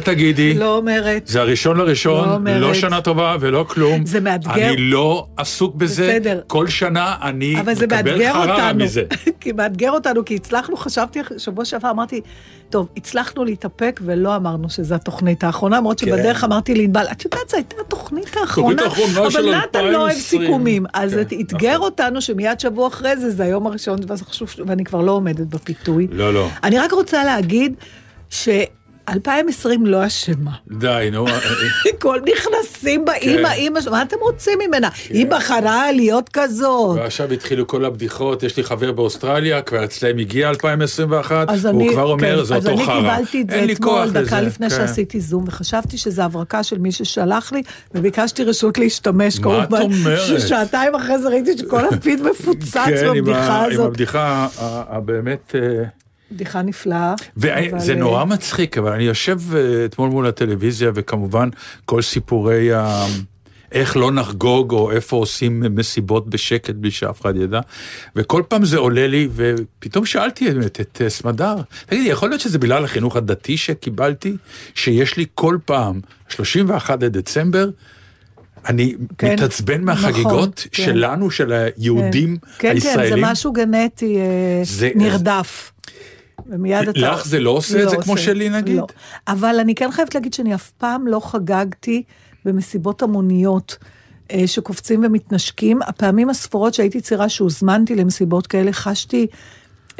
אל תגידי. לא אומרת. זה הראשון לראשון, לא, אומרת. לא שנה טובה ולא כלום. זה מאתגר. אני לא עסוק בזה. בסדר. כל שנה אני מקבל חררה מזה. כי מאתגר אותנו, כי הצלחנו, חשבתי, שבוע שעבר אמרתי, טוב, הצלחנו להתאפק ולא אמרנו שזו התוכנית האחרונה, למרות כן. שבדרך אמרתי לענבל, את יודעת, זו הייתה התוכנית האחרונה, אבל נתן לא אוהב סיכומים. אז כן, אתגר נכון. אותנו שמיד שבוע אחרי זה, זה היום הראשון, ואני כבר לא עומדת בפיתוי. לא, לא. אני רק רוצה להגיד, ש... 2020 לא אשמה. די, נו. כל נכנסים באימא, כן. אימא, מה אתם רוצים ממנה? היא כן. בחרה להיות כזאת. ועכשיו התחילו כל הבדיחות, יש לי חבר באוסטרליה, כבר אצלם הגיע 2021, הוא כבר אומר, כן, זה אותו חרא. אז אני קיבלתי את זה אתמול, דקה לפני שעשיתי זום, וחשבתי שזו הברקה של מי ששלח לי, וביקשתי רשות להשתמש. מה את אומרת? ששעתיים אחרי זה ראיתי שכל הפיד מפוצץ בבדיחה הזאת. עם הבדיחה הבאמת... בדיחה נפלאה. וזה אבל... נורא אה, מצחיק, אבל אני יושב אה, אתמול מול הטלוויזיה, וכמובן כל סיפורי ה... איך לא נחגוג, או איפה עושים מסיבות בשקט בלי שאף אחד ידע. וכל פעם זה עולה לי, ופתאום שאלתי באמת את אה, סמדר, תגידי, יכול להיות שזה בגלל החינוך הדתי שקיבלתי, שיש לי כל פעם, 31 לדצמבר, אני כן, מתעצבן מהחגיגות נכון, כן. שלנו, כן. של היהודים כן, הישראלים. כן, כן, זה משהו גנטי זה, נרדף. ומיד אתה... לך זה לא עושה לא את זה עושה. כמו שלי נגיד? לא. אבל אני כן חייבת להגיד שאני אף פעם לא חגגתי במסיבות המוניות. אה, שקופצים ומתנשקים. הפעמים הספורות שהייתי צעירה שהוזמנתי למסיבות כאלה, חשתי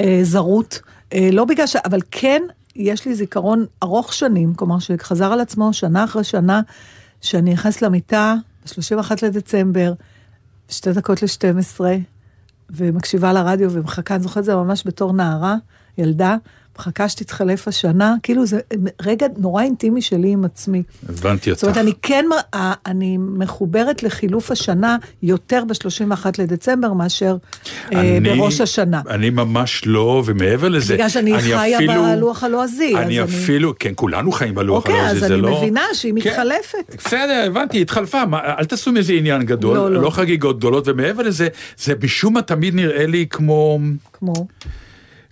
אה, זרות. אה, לא בגלל ש... אבל כן, יש לי זיכרון ארוך שנים, כלומר שחזר על עצמו שנה אחרי שנה, שאני נכנסת למיטה ב-31 לדצמבר, שתי דקות ל-12, ומקשיבה לרדיו ומחכה, אני זוכרת את זה ממש בתור נערה. ילדה, מחכה שתתחלף השנה, כאילו זה רגע נורא אינטימי שלי עם עצמי. הבנתי אותך. זאת אומרת, אני כן, אני מחוברת לחילוף השנה יותר ב-31 לדצמבר מאשר אה, אני, בראש השנה. אני ממש לא, ומעבר לזה, בגלל שאני חיה אפילו, בלוח הלועזי. אני אפילו, אני... כן, כולנו חיים בלוח אוקיי, הלועזי, זה לא... אוקיי, אז אני מבינה שהיא כן, מתחלפת. בסדר, הבנתי, התחלפה, מה, אל תעשו מזה עניין גדול, לא, לא. לא חגיגות גדולות, ומעבר לזה, זה משום מה תמיד נראה לי כמו... כמו?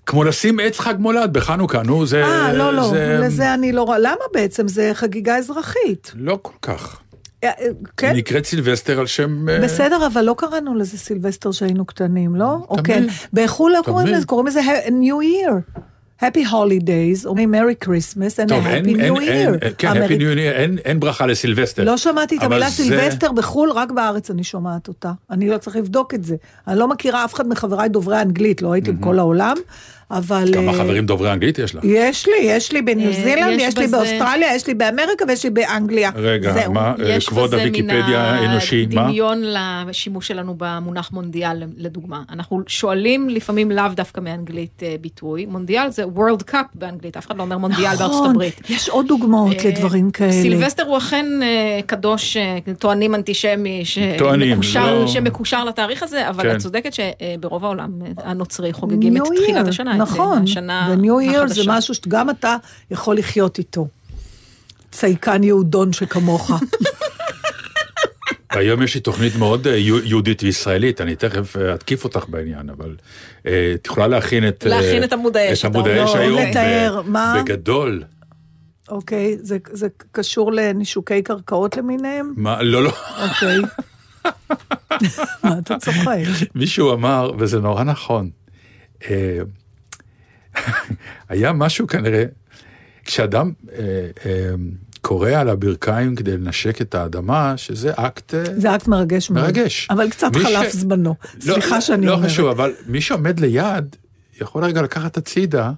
כמו לשים עץ חג מולד בחנוכה, נו, זה... אה, לא, לא, זה... לזה אני לא רואה. למה בעצם? זה חגיגה אזרחית. לא כל כך. אה, אה, כן? נקראת סילבסטר על שם... אה, בסדר, אבל לא קראנו לזה סילבסטר שהיינו קטנים, לא? תמיד. או כן. בחו"ל לא קוראים לזה, קוראים לזה New Year. Happy Holidays, אומרים Merry Christmas and טוב, a Happy אין, New אין, Year. אין, כן, Happy New Year, אין, אין ברכה לסילבסטר. לא שמעתי את המילה זה... סילבסטר בחו"ל, רק בארץ אני שומעת אותה. אני לא צריך לבדוק את זה. אני לא מכירה אף אחד מחבריי דוברי אנגלית, לא הייתי בכל העולם. אבל... כמה אה, חברים דוברי אנגלית יש לך? יש לי, יש לי בניו אה, זילנד, יש לי באוסטרליה, יש לי באמריקה ויש לי באנגליה. רגע, מה, אה, כבוד הוויקיפדיה האנושי, מה? יש בזה מן הדמיון לשימוש שלנו במונח מונדיאל, לדוגמה. אנחנו שואלים לפעמים לאו דווקא מאנגלית ביטוי. מונדיאל זה World Cup באנגלית, אף אחד לא אומר מונדיאל בארצות נכון, הברית. יש עוד דוגמאות לדברים כאלה. סילבסטר הוא אכן קדוש, טוענים אנטישמי, שמקושר לא. לתאריך הזה, אבל כן. את צודקת שברוב העולם הנוצרי חוגגים את תחילת השנה. נכון, וניו ייר זה משהו שגם אתה יכול לחיות איתו. צייקן יהודון שכמוך. היום יש לי תוכנית מאוד אה, יהודית וישראלית, אני תכף אה, אתקיף אותך בעניין, אבל אה, את יכולה להכין את... להכין את עמוד האש. את עמוד האש היום, בגדול. אוקיי, זה, זה קשור לנישוקי קרקעות למיניהם? מה? לא, לא. אוקיי. מה אתה צוחק? מישהו אמר, וזה נורא נכון, היה משהו כנראה, כשאדם אה, אה, קורא על הברכיים כדי לנשק את האדמה, שזה אקט... זה אקט מרגש מאוד. מרגש. אבל קצת חלף ש... זמנו. לא, סליחה שאני לא אומרת. לא חשוב, אבל מי שעומד ליד, יכול רגע לקחת הצידה.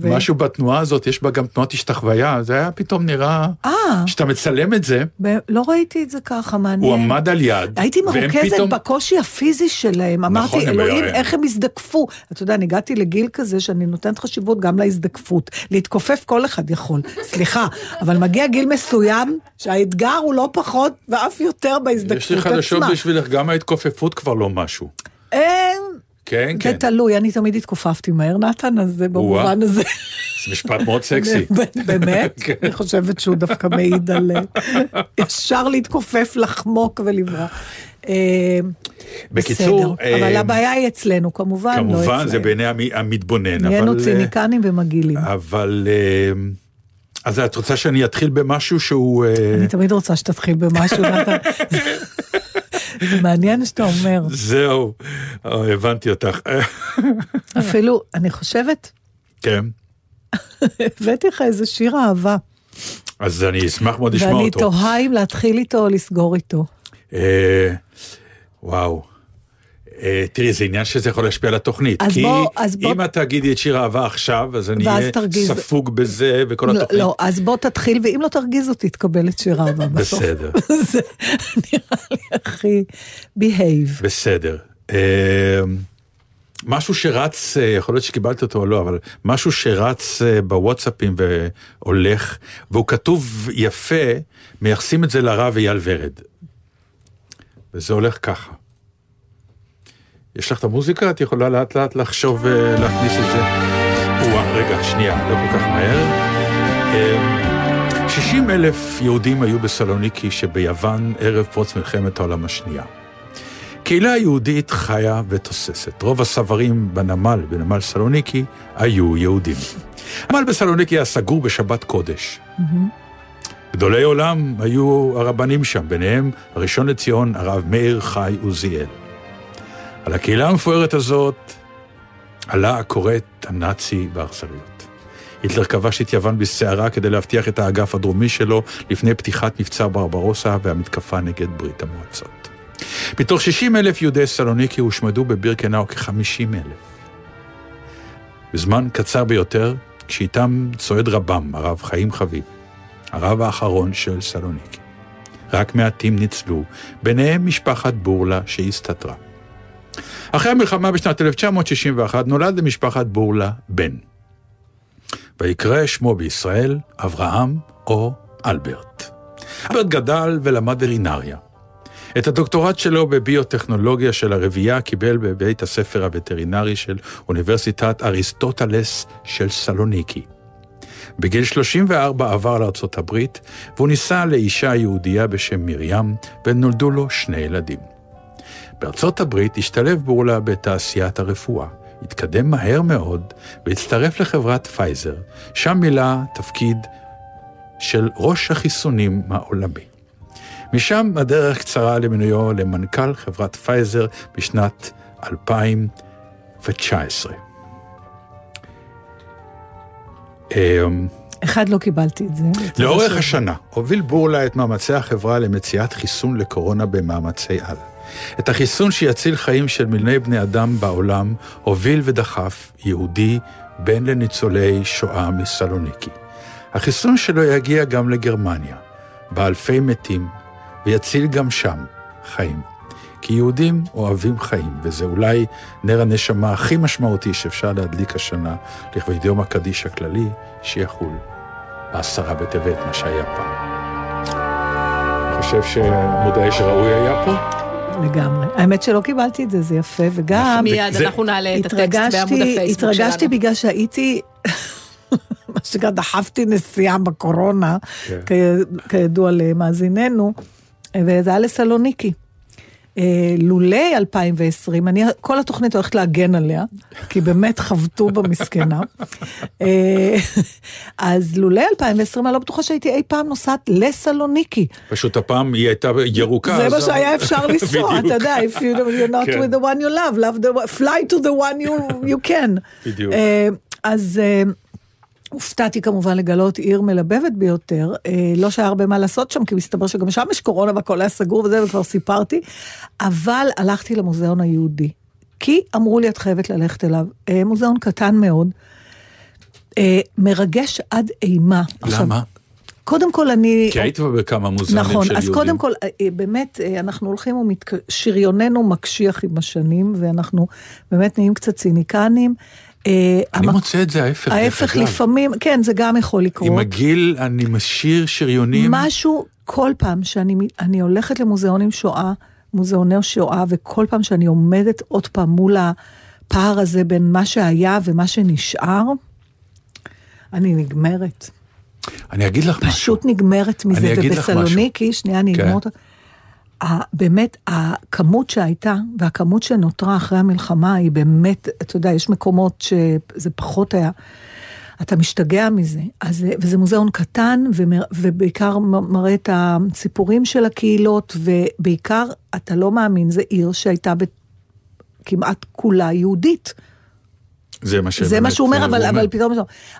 ו... משהו בתנועה הזאת, יש בה גם תנועת השתחוויה, זה היה פתאום נראה, 아, שאתה מצלם את זה. ב... לא ראיתי את זה ככה, מעניין. הוא עמד על יד. הייתי מרוכזת פתאום... בקושי הפיזי שלהם, אמרתי, נכון, אלוהים, איך הם הזדקפו. אתה יודע, אני הגעתי לגיל כזה שאני נותנת חשיבות גם להזדקפות. להתכופף כל אחד יכול, סליחה, אבל מגיע גיל מסוים שהאתגר הוא לא פחות ואף יותר בהזדקפות עצמה. יש לי חדשות בשבילך, גם ההתכופפות כבר לא משהו. כן, כן. זה תלוי, אני תמיד התכופפתי מהר, נתן, אז זה במובן הזה. זה משפט מאוד סקסי. באמת? כן. אני חושבת שהוא דווקא מעיד על ישר להתכופף, לחמוק ולברוח. אה, בקיצור, אבל אה, הבעיה היא אצלנו, כמובן, לא אצלנו. כמובן, זה בעיני המתבונן. נהיינו ציניקנים ומגעילים. אבל... אז את רוצה שאני אתחיל במשהו שהוא... אני תמיד רוצה שתתחיל במשהו, נתן. מעניין שאתה אומר. זהו, הבנתי אותך. אפילו, אני חושבת... כן. הבאתי לך איזה שיר אהבה. אז אני אשמח מאוד לשמוע אותו. ואני תוהה אם להתחיל איתו או לסגור איתו. אה, וואו. אה, תראי, זה עניין שזה יכול להשפיע על התוכנית. אז כי בוא, אז בוא... אם את תגידי את שיר האהבה עכשיו, אז אני אהיה תרגיז... ספוג בזה וכל לא, התוכנית. לא, אז בוא תתחיל, ואם לא תרגיז אותי, תקבל את שיר האהבה בסוף. בסדר. זה נראה לי הכי behave. בסדר. אה, משהו שרץ, אה, יכול להיות שקיבלת אותו או לא, אבל משהו שרץ בוואטסאפים והולך, והוא כתוב יפה, מייחסים את זה לרב אייל ורד. וזה הולך ככה. יש לך את המוזיקה? את יכולה לאט לאט לחשוב ולהכניס את זה. או רגע, שנייה, לא כל כך מהר. 60 אלף יהודים היו בסלוניקי שביוון ערב פרוץ מלחמת העולם השנייה. קהילה יהודית חיה ותוססת. רוב הסברים בנמל, בנמל סלוניקי, היו יהודים. הנמל בסלוניקי היה סגור בשבת קודש. גדולי עולם היו הרבנים שם, ביניהם הראשון לציון, הרב מאיר חי עוזיאל. על הקהילה המפוארת הזאת עלה הכורת הנאצי באכזריות. היטלר כבש את יוון בסערה כדי להבטיח את האגף הדרומי שלו לפני פתיחת מבצע ברברוסה והמתקפה נגד ברית המועצות. מתוך 60 אלף יהודי סלוניקי הושמדו בבירקנאו כ-50 אלף. בזמן קצר ביותר, כשאיתם צועד רבם, הרב חיים חביב, הרב האחרון של סלוניקי. רק מעטים ניצלו, ביניהם משפחת בורלה שהסתתרה. אחרי המלחמה בשנת 1961 נולד למשפחת בורלה בן. ויקרא שמו בישראל אברהם או אלברט. אלברט גדל ולמד וטרינריה. את הדוקטורט שלו בביוטכנולוגיה של הרבייה קיבל בבית הספר הווטרינרי של אוניברסיטת אריסטוטלס של סלוניקי. בגיל 34 עבר לארצות הברית, והוא נישא לאישה יהודייה בשם מרים, ונולדו לו שני ילדים. בארצות הברית השתלב בורלה בתעשיית הרפואה. התקדם מהר מאוד והצטרף לחברת פייזר, שם מילא תפקיד של ראש החיסונים העולמי. משם הדרך קצרה למינויו למנכ"ל חברת פייזר בשנת 2019. אחד לא קיבלתי את זה. לאורך השנה הוביל בורלה את מאמצי החברה למציאת חיסון לקורונה במאמצי על. את החיסון שיציל חיים של מיליוני בני אדם בעולם הוביל ודחף יהודי בן לניצולי שואה מסלוניקי. החיסון שלו יגיע גם לגרמניה, באלפי מתים, ויציל גם שם חיים. כי יהודים אוהבים חיים, וזה אולי נר הנשמה הכי משמעותי שאפשר להדליק השנה לכבוד יום הקדיש הכללי, שיחול בעשרה בטבת, מה שהיה פעם. חושב שעמוד האש הראוי היה פה. לגמרי. האמת שלא קיבלתי את זה, זה יפה, וגם... מיד זה... אנחנו נעלה את הטקסט בעמוד הפייסבוק שלנו. התרגשתי בגלל שהייתי... מה שנקרא, דחפתי נסיעה בקורונה, כן. כידוע למאזיננו, וזה היה לסלוניקי. אה, לולי 2020, אני כל התוכנית הולכת להגן עליה, כי באמת חבטו במסכנה. אה, אז לולי 2020, אני לא בטוחה שהייתי אי פעם נוסעת לסלוניקי. פשוט הפעם היא הייתה ירוקה. זה מה שהיה אפשר לנסוע, אתה יודע, if you're not כן. with the one you love, love the, fly to the one you, you can. בדיוק. אה, אז... הופתעתי כמובן לגלות עיר מלבבת ביותר, אה, לא שהיה הרבה מה לעשות שם, כי מסתבר שגם שם יש קורונה והכל היה סגור וזה, וכבר סיפרתי, אבל הלכתי למוזיאון היהודי, כי אמרו לי, את חייבת ללכת אליו. אה, מוזיאון קטן מאוד, אה, מרגש עד אימה. למה? עכשיו, קודם כל אני... כי היית בכמה מוזיאונים נכון, של יהודים. נכון, אז קודם כל, באמת, אנחנו הולכים ושריוננו מקשיח עם השנים, ואנחנו באמת נהיים קצת ציניקנים. אה, אני מוצא את זה ההפך. ההפך לפעמים, כן, זה גם יכול לקרות. עם הגיל אני משאיר שריונים. משהו, כל פעם שאני הולכת למוזיאונים שואה, מוזיאוני שואה, וכל פעם שאני עומדת עוד פעם מול הפער הזה בין מה שהיה ומה שנשאר, אני נגמרת. אני אגיד לך פשוט משהו. פשוט נגמרת מזה, ובסלוניקי, שנייה, אני כן. אגמור אותה. באמת, הכמות שהייתה והכמות שנותרה אחרי המלחמה היא באמת, אתה יודע, יש מקומות שזה פחות היה. אתה משתגע מזה. אז, וזה מוזיאון קטן, ובעיקר מראה את הסיפורים של הקהילות, ובעיקר, אתה לא מאמין, זו עיר שהייתה כמעט כולה יהודית. זה מה, זה מה שהוא אומר, אבל, אבל פתאום...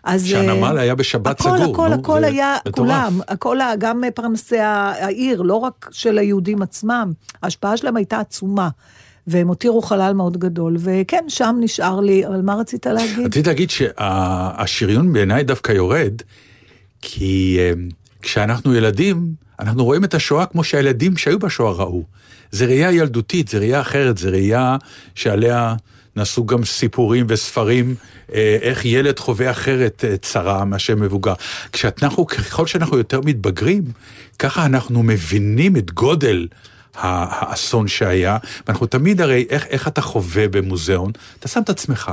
אז... שהנמל היה בשבת הכל, סגור. הכל, הכל היה, כולם, הכל, גם פרנסי העיר, לא רק של היהודים עצמם, ההשפעה שלהם הייתה עצומה. והם הותירו חלל מאוד גדול, וכן, שם נשאר לי, אבל מה רצית להגיד? רציתי להגיד שהשריון בעיניי דווקא יורד, כי אה, כשאנחנו ילדים, אנחנו רואים את השואה כמו שהילדים שהיו בשואה ראו. זה ראייה ילדותית, זה ראייה אחרת, זה ראייה שעליה... נעשו גם סיפורים וספרים אה, איך ילד חווה אחרת אה, צרה מאשר מבוגר. כשאנחנו, ככל שאנחנו יותר מתבגרים, ככה אנחנו מבינים את גודל האסון שהיה, ואנחנו תמיד הרי, איך, איך אתה חווה במוזיאון? אתה שם את עצמך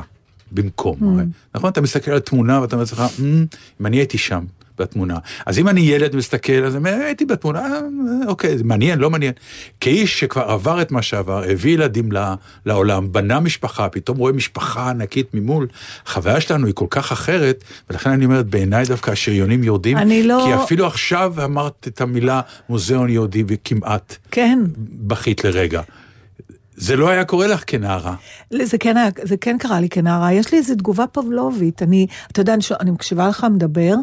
במקום, mm. הרי, נכון? אתה מסתכל על תמונה ואתה אומר לעצמך, mm, אם אני הייתי שם, בתמונה. אז אם אני ילד מסתכל, אז הייתי בתמונה, אה, אוקיי, זה מעניין, לא מעניין. כאיש שכבר עבר את מה שעבר, הביא ילדים לעולם, בנה משפחה, פתאום רואה משפחה ענקית ממול, החוויה שלנו היא כל כך אחרת, ולכן אני אומרת, בעיניי דווקא השריונים יורדים, לא... כי אפילו עכשיו אמרת את המילה מוזיאון יהודי וכמעט כן. בכית לרגע. זה לא היה קורה לך כנערה. זה כן, היה, זה כן קרה לי כנערה. יש לי איזו תגובה פבלובית. אני, אתה יודע, אני, אני מקשיבה לך מדבר,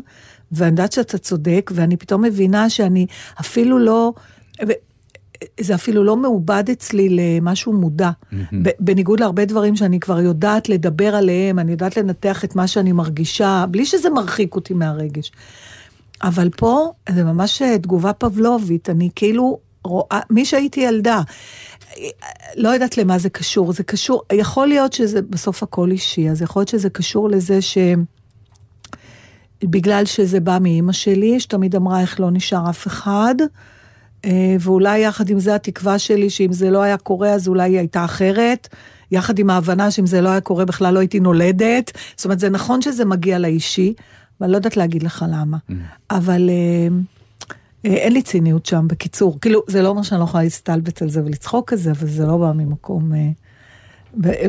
ואני יודעת שאתה צודק, ואני פתאום מבינה שאני אפילו לא... זה אפילו לא מעובד אצלי למשהו מודע. Mm-hmm. בניגוד להרבה דברים שאני כבר יודעת לדבר עליהם, אני יודעת לנתח את מה שאני מרגישה, בלי שזה מרחיק אותי מהרגש. אבל פה זה ממש תגובה פבלובית, אני כאילו רואה, מי שהייתי ילדה, לא יודעת למה זה קשור, זה קשור, יכול להיות שזה בסוף הכל אישי, אז יכול להיות שזה קשור לזה ש... בגלל שזה בא מאימא שלי, שתמיד אמרה איך לא נשאר אף אחד, אה, ואולי יחד עם זה התקווה שלי שאם זה לא היה קורה אז אולי היא הייתה אחרת, יחד עם ההבנה שאם זה לא היה קורה בכלל לא הייתי נולדת, זאת אומרת זה נכון שזה מגיע לאישי, אבל לא יודעת להגיד לך למה, mm. אבל אה, אה, אין לי ציניות שם, בקיצור, כאילו זה לא אומר שאני לא יכולה להסתלבט על זה ולצחוק על זה, אבל זה לא בא ממקום...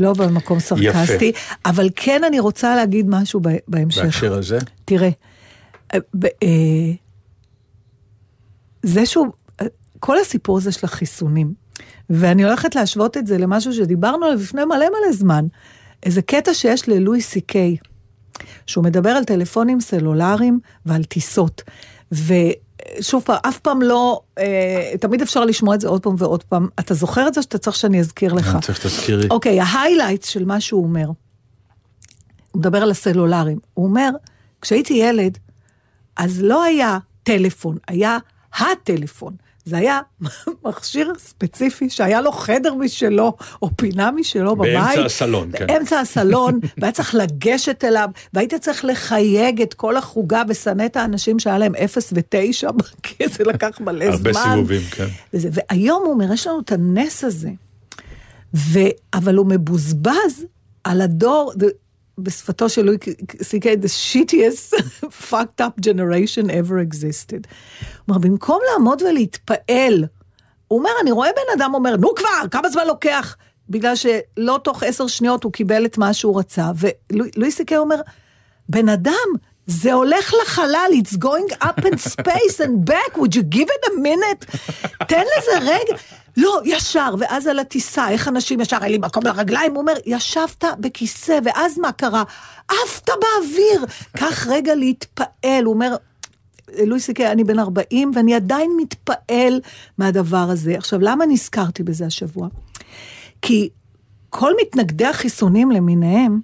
לא במקום סרקסטי, יפה. אבל כן אני רוצה להגיד משהו בהמשך. בהקשר הזה? תראה, אה, אה, זה שהוא, כל הסיפור הזה של החיסונים, ואני הולכת להשוות את זה למשהו שדיברנו עליו לפני מלא מלא זמן, איזה קטע שיש ללואי סי קיי, שהוא מדבר על טלפונים סלולריים ועל טיסות. ו... שוב פעם, אף פעם לא, אה, תמיד אפשר לשמוע את זה עוד פעם ועוד פעם. אתה זוכר את זה שאתה צריך שאני אזכיר לך? אני צריך שתזכירי. אוקיי, ה highlights של מה שהוא אומר. הוא מדבר על הסלולרים. הוא אומר, כשהייתי ילד, אז לא היה טלפון, היה הטלפון. זה היה מכשיר ספציפי שהיה לו חדר משלו, או פינה משלו בבית. באמצע הסלון, כן. באמצע הסלון, והיה צריך לגשת אליו, והיית צריך לחייג את כל החוגה ושנא את האנשים שהיה להם אפס ותשע, כי זה לקח מלא הרבה זמן. הרבה סיבובים, כן. וזה, והיום הוא אומר, יש לנו את הנס הזה, ו, אבל הוא מבוזבז על הדור, בשפתו של לואי סי.קיי, the shittiest fucked up generation ever existed. כלומר, במקום לעמוד ולהתפעל הוא אומר, אני רואה בן אדם אומר, נו כבר, כמה זמן לוקח? בגלל שלא תוך עשר שניות הוא קיבל את מה שהוא רצה, ולואי סי אומר, בן אדם, זה הולך לחלל, it's going up in space and back, would you give it a minute? תן לזה רגע. לא, ישר, ואז על הטיסה, איך אנשים ישר, אין לי מקום לרגליים, הוא אומר, ישבת בכיסא, ואז מה קרה? עפת באוויר. קח רגע להתפעל, הוא אומר, לואי סי אני בן 40 ואני עדיין מתפעל מהדבר הזה. עכשיו, למה נזכרתי בזה השבוע? כי כל מתנגדי החיסונים למיניהם,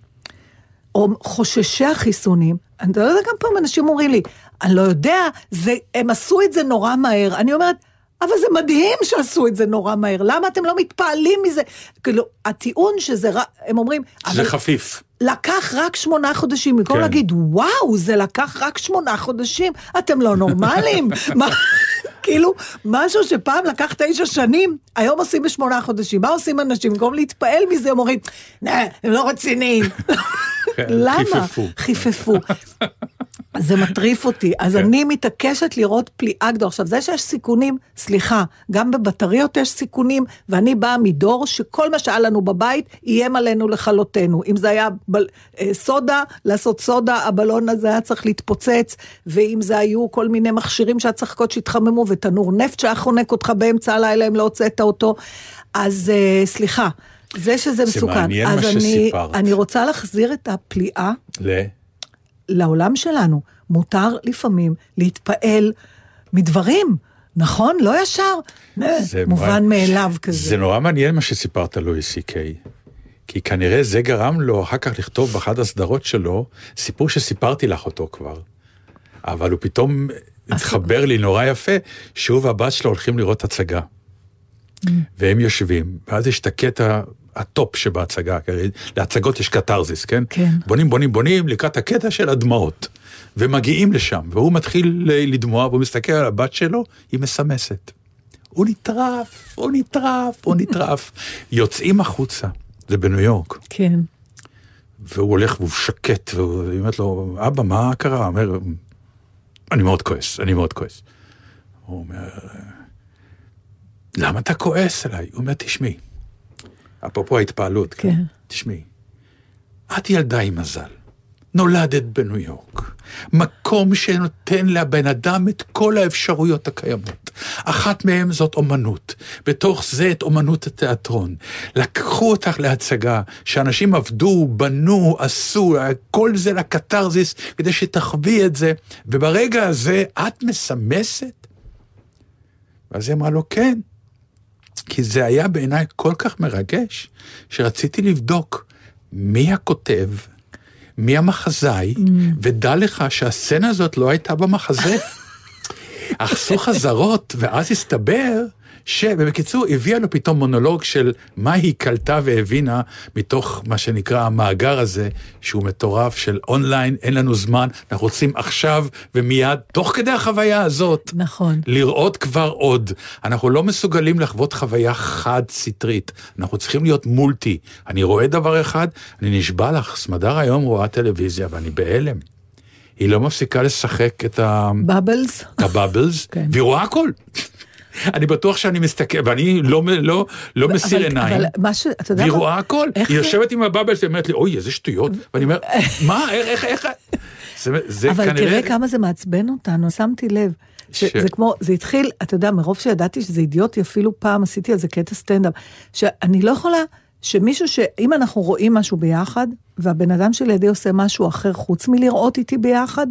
או חוששי החיסונים, אני לא יודע, גם פעם אנשים אומרים לי, אני לא יודע, זה, הם עשו את זה נורא מהר. אני אומרת, אבל זה מדהים שעשו את זה נורא מהר, למה אתם לא מתפעלים מזה? כאילו, הטיעון שזה, הם אומרים... זה חפיף. לקח רק שמונה חודשים, במקום כן. להגיד, וואו, זה לקח רק שמונה חודשים, אתם לא נורמלים? מה, כאילו, משהו שפעם לקח תשע שנים, היום עושים בשמונה חודשים. מה עושים אנשים? במקום להתפעל מזה, הם אומרים, נה, הם לא רציניים. כן, למה? חיפפו. חיפפו. זה מטריף אותי. אז כן. אני מתעקשת לראות פליאה גדולה. עכשיו, זה שיש סיכונים, סליחה, גם בבטריות יש סיכונים, ואני באה מדור שכל מה שהיה לנו בבית איים עלינו לכלותנו. אם זה היה בל, אה, סודה, לעשות סודה, הבלון הזה היה צריך להתפוצץ, ואם זה היו כל מיני מכשירים שהיה צריך לחכות שיתחממו, ותנור נפט שהיה חונק אותך באמצע הלילה אם לא הוצאת אותו. אז אה, סליחה. זה שזה זה מסוכן. מעניין אז מה אני, שסיפרת. אני רוצה להחזיר את הפליאה ל... לעולם שלנו. מותר לפעמים להתפעל מדברים, נכון? לא ישר. זה מובן נורא- מאליו כזה. זה נורא מעניין מה שסיפרת לואי סי קיי. כי כנראה זה גרם לו אחר כך לכתוב באחת הסדרות שלו סיפור שסיפרתי לך אותו כבר. אבל הוא פתאום התחבר לי נורא יפה, שהוא והבת שלו הולכים לראות הצגה. Mm. והם יושבים, ואז יש את הקטע ה top שבהצגה, להצגות יש קתרזיס, כן? כן. בונים, בונים, בונים לקראת הקטע של הדמעות. ומגיעים לשם, והוא מתחיל לדמוע, והוא מסתכל על הבת שלו, היא מסמסת. הוא נטרף, הוא נטרף, הוא נטרף. יוצאים החוצה, זה בניו יורק, כן. והוא הולך והוא שקט, והיא אומרת לו, אבא, מה קרה? הוא אומר, אני מאוד כועס, אני מאוד כועס. הוא אומר, למה אתה כועס עליי? הוא אומר, תשמעי, אפרופו ההתפעלות, כן. כן. תשמעי, את ילדה עם מזל, נולדת בניו יורק, מקום שנותן לבן אדם את כל האפשרויות הקיימות. אחת מהן זאת אומנות, בתוך זה את אומנות התיאטרון. לקחו אותך להצגה, שאנשים עבדו, בנו, עשו, כל זה לקתרזיס, כדי שתחווי את זה, וברגע הזה את מסמסת? ואז היא אמרה לו, כן. כי זה היה בעיניי כל כך מרגש, שרציתי לבדוק מי הכותב, מי המחזאי, ודע לך שהסצנה הזאת לא הייתה במחזה. עשו חזרות, ואז הסתבר שבקיצור הביאה לו פתאום מונולוג של מה היא קלטה והבינה מתוך מה שנקרא המאגר הזה, שהוא מטורף של אונליין, אין לנו זמן, אנחנו רוצים עכשיו ומיד, תוך כדי החוויה הזאת. נכון. לראות כבר עוד. אנחנו לא מסוגלים לחוות חוויה חד-סטרית, אנחנו צריכים להיות מולטי. אני רואה דבר אחד, אני נשבע לך, סמדר היום רואה טלוויזיה ואני בהלם. היא לא מפסיקה לשחק את ה... בבלס? את הבאבלס, כן. והיא רואה הכל. אני בטוח שאני מסתכל, ואני לא, לא, לא מסיר אבל- עיניים, אבל מה ש... אתה יודע והיא? רואה הכל. היא זה- יושבת עם הבאבלס ואומרת לי, אוי, איזה שטויות. ואני אומר, מה, איך, איך, איך... זה, זה אבל כנראה... תראה כמה זה מעצבן אותנו, שמתי לב. ש- שזה כמו, זה התחיל, אתה יודע, מרוב שידעתי שזה אידיוטי, אפילו פעם עשיתי על זה קטע סטנדאפ, שאני לא יכולה שמישהו ש... אם אנחנו רואים משהו ביחד, והבן אדם שלידי עושה משהו אחר חוץ מלראות איתי ביחד,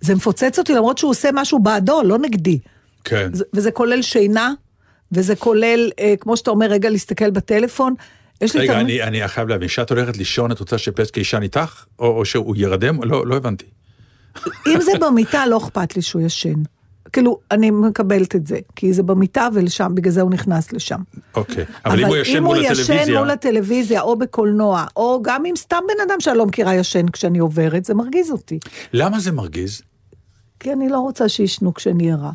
זה מפוצץ אותי למרות שהוא עושה משהו בעדו, לא נגדי. כן. זה- וזה כולל שינה, וזה כולל, אה, כמו שאתה אומר, רגע להסתכל בטלפון. יש לי רגע, אני, אני חייב להבין, כשאת הולכת לישון, את רוצה שפלסקי יישן איתך? או, או שהוא ירדם? לא, לא הבנתי. אם זה במיטה, לא אכפת לי שהוא ישן. כאילו, אני מקבלת את זה, כי זה במיטה ולשם, בגלל זה הוא נכנס לשם. אוקיי. אבל, אם הוא ישן מול אם הוא ישן הטלוויזיה... מול הטלוויזיה, או בקולנוע, או גם אם סתם בן אדם שאני לא מכירה ישן כשאני עוברת, זה מרגיז אותי. למה זה מרגיז? כי אני לא רוצה שישנו כשאני ערה.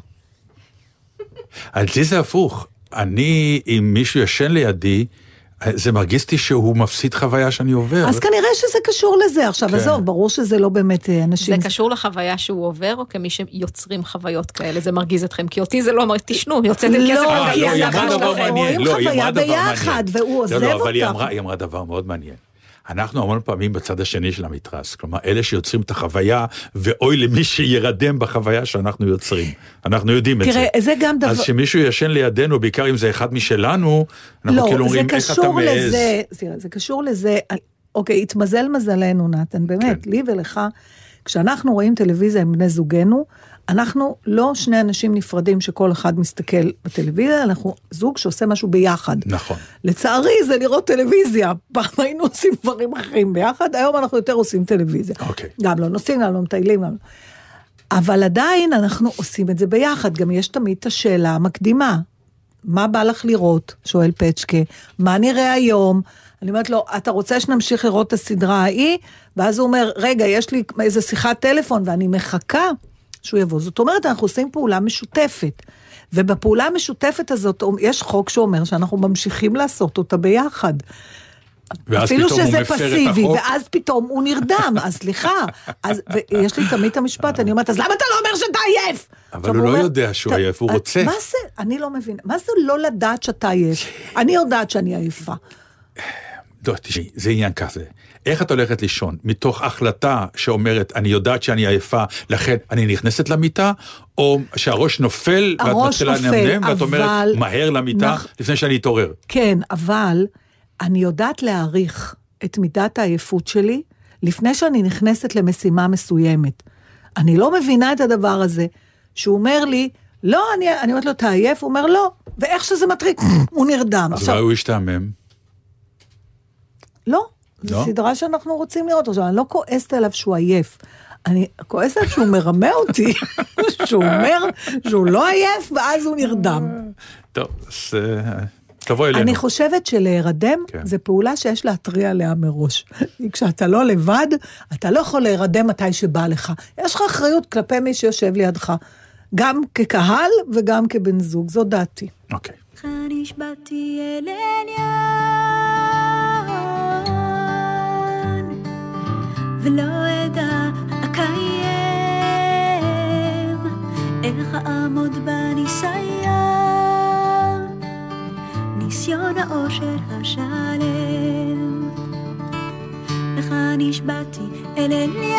אצלי זה הפוך. אני, אם מישהו ישן לידי, זה מרגיז אותי שהוא מפסיד חוויה שאני עובר. אז כנראה שזה קשור לזה. עכשיו, כן. עזוב, ברור שזה לא באמת אה, אנשים... זה קשור לחוויה שהוא עובר, או כמי שיוצרים חוויות כאלה, זה מרגיז אתכם? כי אותי זה לא מרגיז, תשנו, יוצאתם כסף לא, לא, היא אמרה דבר מעניין. רואים חוויה ביחד, והוא עוזב אותך. לא, אבל היא אמרה דבר מאוד מעניין. אנחנו המון פעמים בצד השני של המתרס, כלומר, אלה שיוצרים את החוויה, ואוי למי שירדם בחוויה שאנחנו יוצרים. אנחנו יודעים תראה, את זה. זה גם דבר... אז שמישהו ישן לידינו, בעיקר אם זה אחד משלנו, אנחנו לא, כאילו אומרים, איך אתה מעז? לזה, תראה, זה קשור לזה, אוקיי, התמזל מזלנו, נתן, באמת, כן. לי ולך, כשאנחנו רואים טלוויזיה עם בני זוגנו, אנחנו לא שני אנשים נפרדים שכל אחד מסתכל בטלוויזיה, אנחנו זוג שעושה משהו ביחד. נכון. לצערי זה לראות טלוויזיה. פעם היינו עושים דברים אחרים ביחד, היום אנחנו יותר עושים טלוויזיה. אוקיי. גם לא נוסעים, גם לא מטיילים, גם... לא. אבל עדיין אנחנו עושים את זה ביחד. גם יש תמיד את השאלה המקדימה. מה בא לך לראות? שואל פצ'קה. מה נראה היום? אני אומרת לו, אתה רוצה שנמשיך לראות את הסדרה ההיא? ואז הוא אומר, רגע, יש לי איזה שיחת טלפון ואני מחכה שהוא יבוא. זאת אומרת, אנחנו עושים פעולה משותפת. ובפעולה המשותפת הזאת, יש חוק שאומר שאנחנו ממשיכים לעשות אותה ביחד. אפילו שזה פסיבי, ואז פתאום הוא נרדם, אז סליחה. אז יש לי תמיד את המשפט, אני אומרת, אז למה אתה לא אומר שאתה עייף? אבל הוא לא יודע שהוא עייף, הוא רוצה. מה זה? אני לא מבינה. מה זה לא לדעת שאתה עייף? אני יודעת שאני עייפה. לא, תשמעי, זה עניין כזה. איך את הולכת לישון? מתוך החלטה שאומרת, אני יודעת שאני עייפה, לכן אני נכנסת למיטה, או שהראש נופל, ואת מתחילה לנמנם, ואת אומרת, מהר למיטה, נכ... לפני שאני אתעורר. כן, אבל אני יודעת להעריך את מידת העייפות שלי, לפני שאני נכנסת למשימה מסוימת. אני לא מבינה את הדבר הזה, שהוא אומר לי, לא, אני, אני אומרת לו, אתה עייף? הוא אומר, לא. ואיך שזה מטריק, הוא נרדם. אז אולי הוא השתעמם. לא. זו לא? סדרה שאנחנו רוצים לראות. עכשיו, אני לא כועסת עליו שהוא עייף. אני כועסת עליו שהוא מרמה אותי, שהוא אומר שהוא לא עייף, ואז הוא נרדם. טוב, אז תבוא אלינו. אני חושבת שלהירדם כן. זה פעולה שיש להתריע עליה מראש. כשאתה לא לבד, אתה לא יכול להירדם מתי שבא לך. יש לך אחריות כלפי מי שיושב לידך, גם כקהל וגם כבן זוג, זו דעתי. אוקיי. ולא אדע אקיים איך אעמוד בניסיון. ניסיון האושר השלם. איך נשבעתי אל עליון.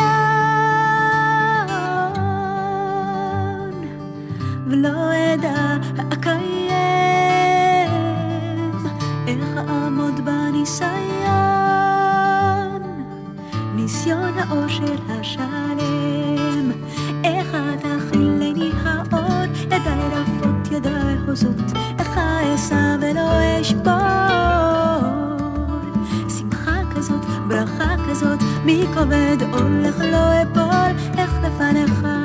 ולא אדע אקיים איך אעמוד בניסיון ניסיון האושר השלם. איך תאכילני האור, ידיי רפות, ידיי הוזות, איך אעשה ולא אשבור. שמחה כזאת, ברכה כזאת, מי כובד הולך לא אפול, איך לפניך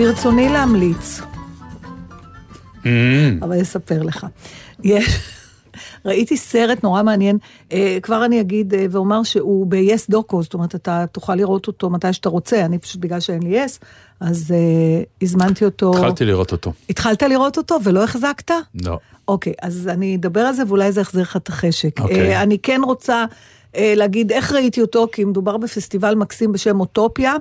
ברצוני להמליץ, mm. אבל אספר לך. יש... ראיתי סרט נורא מעניין, אה, כבר אני אגיד אה, ואומר שהוא ב-yes דוקו, זאת אומרת, אתה תוכל לראות אותו מתי שאתה רוצה, אני פשוט בגלל שאין לי yes, אז אה, הזמנתי אותו. התחלתי לראות אותו. התחלת לראות אותו ולא החזקת? לא. אוקיי, אז אני אדבר על זה ואולי זה יחזיר לך את החשק. אוקיי. אה, אני כן רוצה... אה, להגיד איך ראיתי אותו, כי מדובר בפסטיבל מקסים בשם אוטופיה,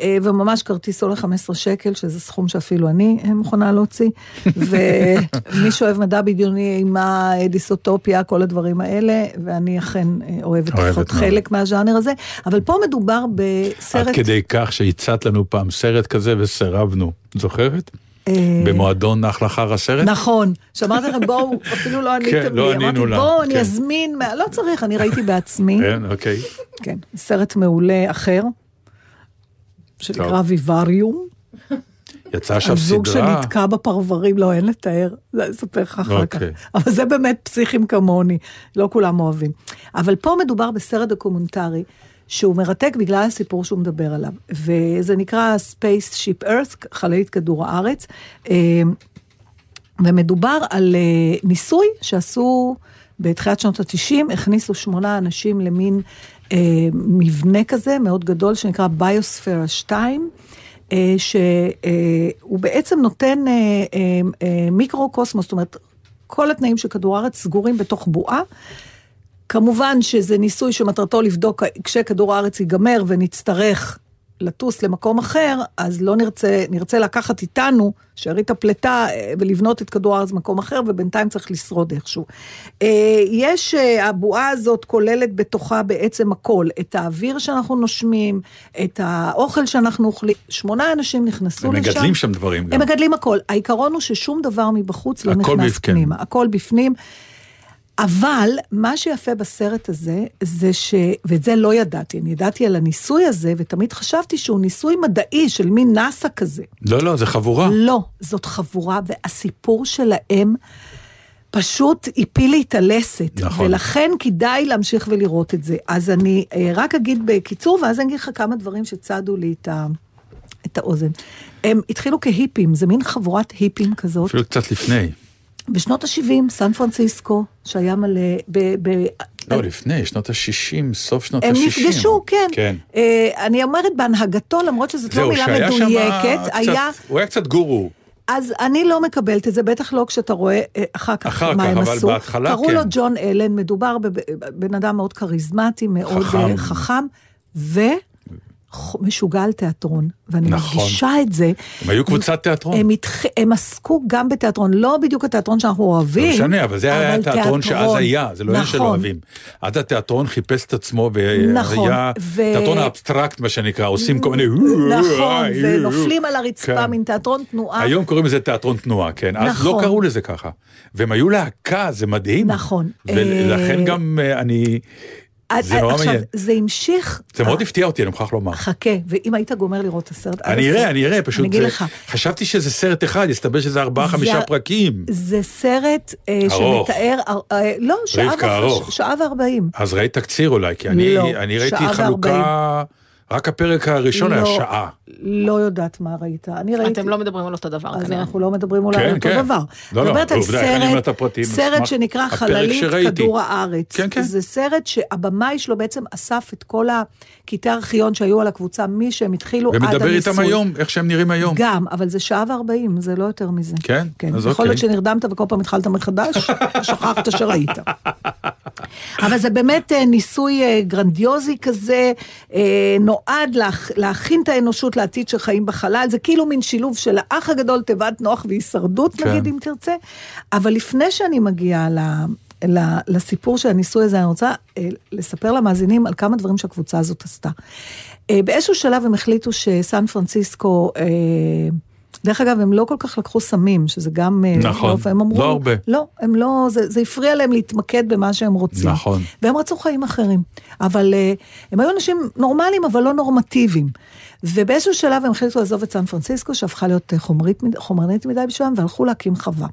אה, וממש כרטיס עולה 15 שקל, שזה סכום שאפילו אני אה, מוכנה להוציא, ומי שאוהב מדע בדיוני, אימה, דיסאוטופיה, כל הדברים האלה, ואני אכן אוהבת לפחות חלק מהז'אנר הזה, אבל פה מדובר בסרט... עד כדי כך שהצעת לנו פעם סרט כזה וסירבנו, זוכרת? אה, במועדון נחל אחר הסרט? נכון, שאמרתי לכם בואו, אפילו לא עניתם כן, לא לי, אמרתי בואו אני כן. אזמין, לא צריך, אני ראיתי בעצמי. כן, אוקיי. כן, סרט מעולה אחר, שנקרא Vivarium. יצא שם סדרה. הזוג שנתקע בפרברים, לא, אין לתאר, זה אספר לך אחר כך. אוקיי. אבל זה באמת פסיכים כמוני, לא כולם אוהבים. אבל פה מדובר בסרט דוקומנטרי שהוא מרתק בגלל הסיפור שהוא מדבר עליו, וזה נקרא Spaceship Earth, חללית כדור הארץ, אה, ומדובר על אה, ניסוי שעשו בתחילת שנות ה-90, הכניסו שמונה אנשים למין אה, מבנה כזה מאוד גדול שנקרא ביוספירה 2. שהוא בעצם נותן מיקרו-קוסמוס, זאת אומרת, כל התנאים של כדור הארץ סגורים בתוך בועה, כמובן שזה ניסוי שמטרתו לבדוק כשכדור הארץ ייגמר ונצטרך לטוס למקום אחר, אז לא נרצה, נרצה לקחת איתנו שארית הפליטה אה, ולבנות את כדור הארץ במקום אחר, ובינתיים צריך לשרוד איכשהו. אה, יש, אה, הבועה הזאת כוללת בתוכה בעצם הכל, את האוויר שאנחנו נושמים, את האוכל שאנחנו אוכלים. שמונה אנשים נכנסו הם לשם. הם מגדלים שם דברים גם. הם מגדלים הכל. העיקרון הוא ששום דבר מבחוץ לא נכנס בפנים. פנימה. הכל בפנים. אבל מה שיפה בסרט הזה, זה ש... ואת זה לא ידעתי, אני ידעתי על הניסוי הזה, ותמיד חשבתי שהוא ניסוי מדעי של מין נאסא כזה. לא, לא, זה חבורה. לא, זאת חבורה, והסיפור שלהם פשוט הפיל לי את הלסת. נכון. ולכן כדאי להמשיך ולראות את זה. אז אני אה, רק אגיד בקיצור, ואז אני אגיד לך כמה דברים שצדו לי את ה... את האוזן. הם התחילו כהיפים, זה מין חבורת היפים כזאת. אפילו קצת לפני. בשנות ה-70, סן פרנסיסקו, שהיה מלא ב... ב לא, לפני, שנות ה-60, סוף שנות ה-60. הם נפגשו, כן. כן. Uh, אני אומרת בהנהגתו, למרות שזאת לא מילה מדויקת, היה... הוא היה קצת גורו. אז אני לא מקבלת את זה, בטח לא כשאתה רואה uh, אחר כך אחר מה כך, הם אבל עשו. בהתחלה קראו כן. לו ג'ון אלן, מדובר בבן אדם מאוד כריזמטי, מאוד חכם, uh, חכם ו... משוגע על תיאטרון, ואני נכון. מרגישה את זה. הם היו קבוצת תיאטרון. הם, התח... הם עסקו גם בתיאטרון, לא בדיוק התיאטרון שאנחנו אוהבים. לא משנה, אבל זה אבל היה התיאטרון תיאטרון. שאז היה, זה לא נכון. שלא אוהבים. אז התיאטרון חיפש את עצמו, והיה נכון, ו... תיאטרון האבסטרקט, מה שנקרא, עושים כל מיני... נכון, ונופלים על הרצפה, כן. מין תיאטרון תנועה. היום קוראים לזה תיאטרון תנועה, כן. נכון. אז לא נכון. קראו לזה ככה. והם היו להקה, זה מדהים. נכון. ולכן אה, גם אה, אני... זה נורא מעניין. עכשיו, זה המשיך... זה מאוד הפתיע אותי, אני מוכרח לומר. חכה, ואם היית גומר לראות את הסרט... אני אראה, אני אראה, פשוט... אני אגיד לך. חשבתי שזה סרט אחד, הסתבר שזה ארבעה, חמישה פרקים. זה סרט אה, שמתאר... אה, לא, שעה וארבעים. אז ראית תקציר אולי, כי אני לא, ראיתי חלוקה... רק הפרק הראשון לא, היה שעה. לא יודעת מה ראית. אני ראיתי... אתם לא מדברים על אותו דבר אז כנראה. אנחנו לא מדברים אולי כן, על אותו כן. דבר. לא, לא, עובדה, סרט, סרט שנקרא חללית כדור הארץ. כן, כן. זה סרט שהבמאי שלו בעצם אסף את כל הקטעי ארכיון שהיו על הקבוצה, מי שהם התחילו עד הניסוי. ומדבר איתם היום, איך שהם נראים היום. גם, אבל זה שעה וארבעים, זה לא יותר מזה. כן? כן. אז יכול להיות אוקיי. שנרדמת וכל פעם התחלת מחדש, שכחת שראית. אבל זה באמת אה, ניסוי אה, גרנדיוזי כזה, אה, נועד להכין את האנושות לעתיד של חיים בחלל, זה כאילו מין שילוב של האח הגדול, תיבת נוח והישרדות, כן. נגיד, אם תרצה. אבל לפני שאני מגיעה ל... לסיפור של הניסוי הזה, אני רוצה לספר למאזינים על כמה דברים שהקבוצה הזאת עשתה. באיזשהו שלב הם החליטו שסן פרנסיסקו, דרך אגב, הם לא כל כך לקחו סמים, שזה גם... אה, נכון, לא, הם אמרו, לא הרבה. לא, הם לא, זה, זה הפריע להם להתמקד במה שהם רוצים. נכון. והם רצו חיים אחרים. אבל אה, הם היו אנשים נורמליים, אבל לא נורמטיביים. ובאיזשהו שלב הם החליטו לעזוב את סן פרנסיסקו, שהפכה להיות אה, חומרית, חומרנית מדי בשבילם, והלכו להקים חווה.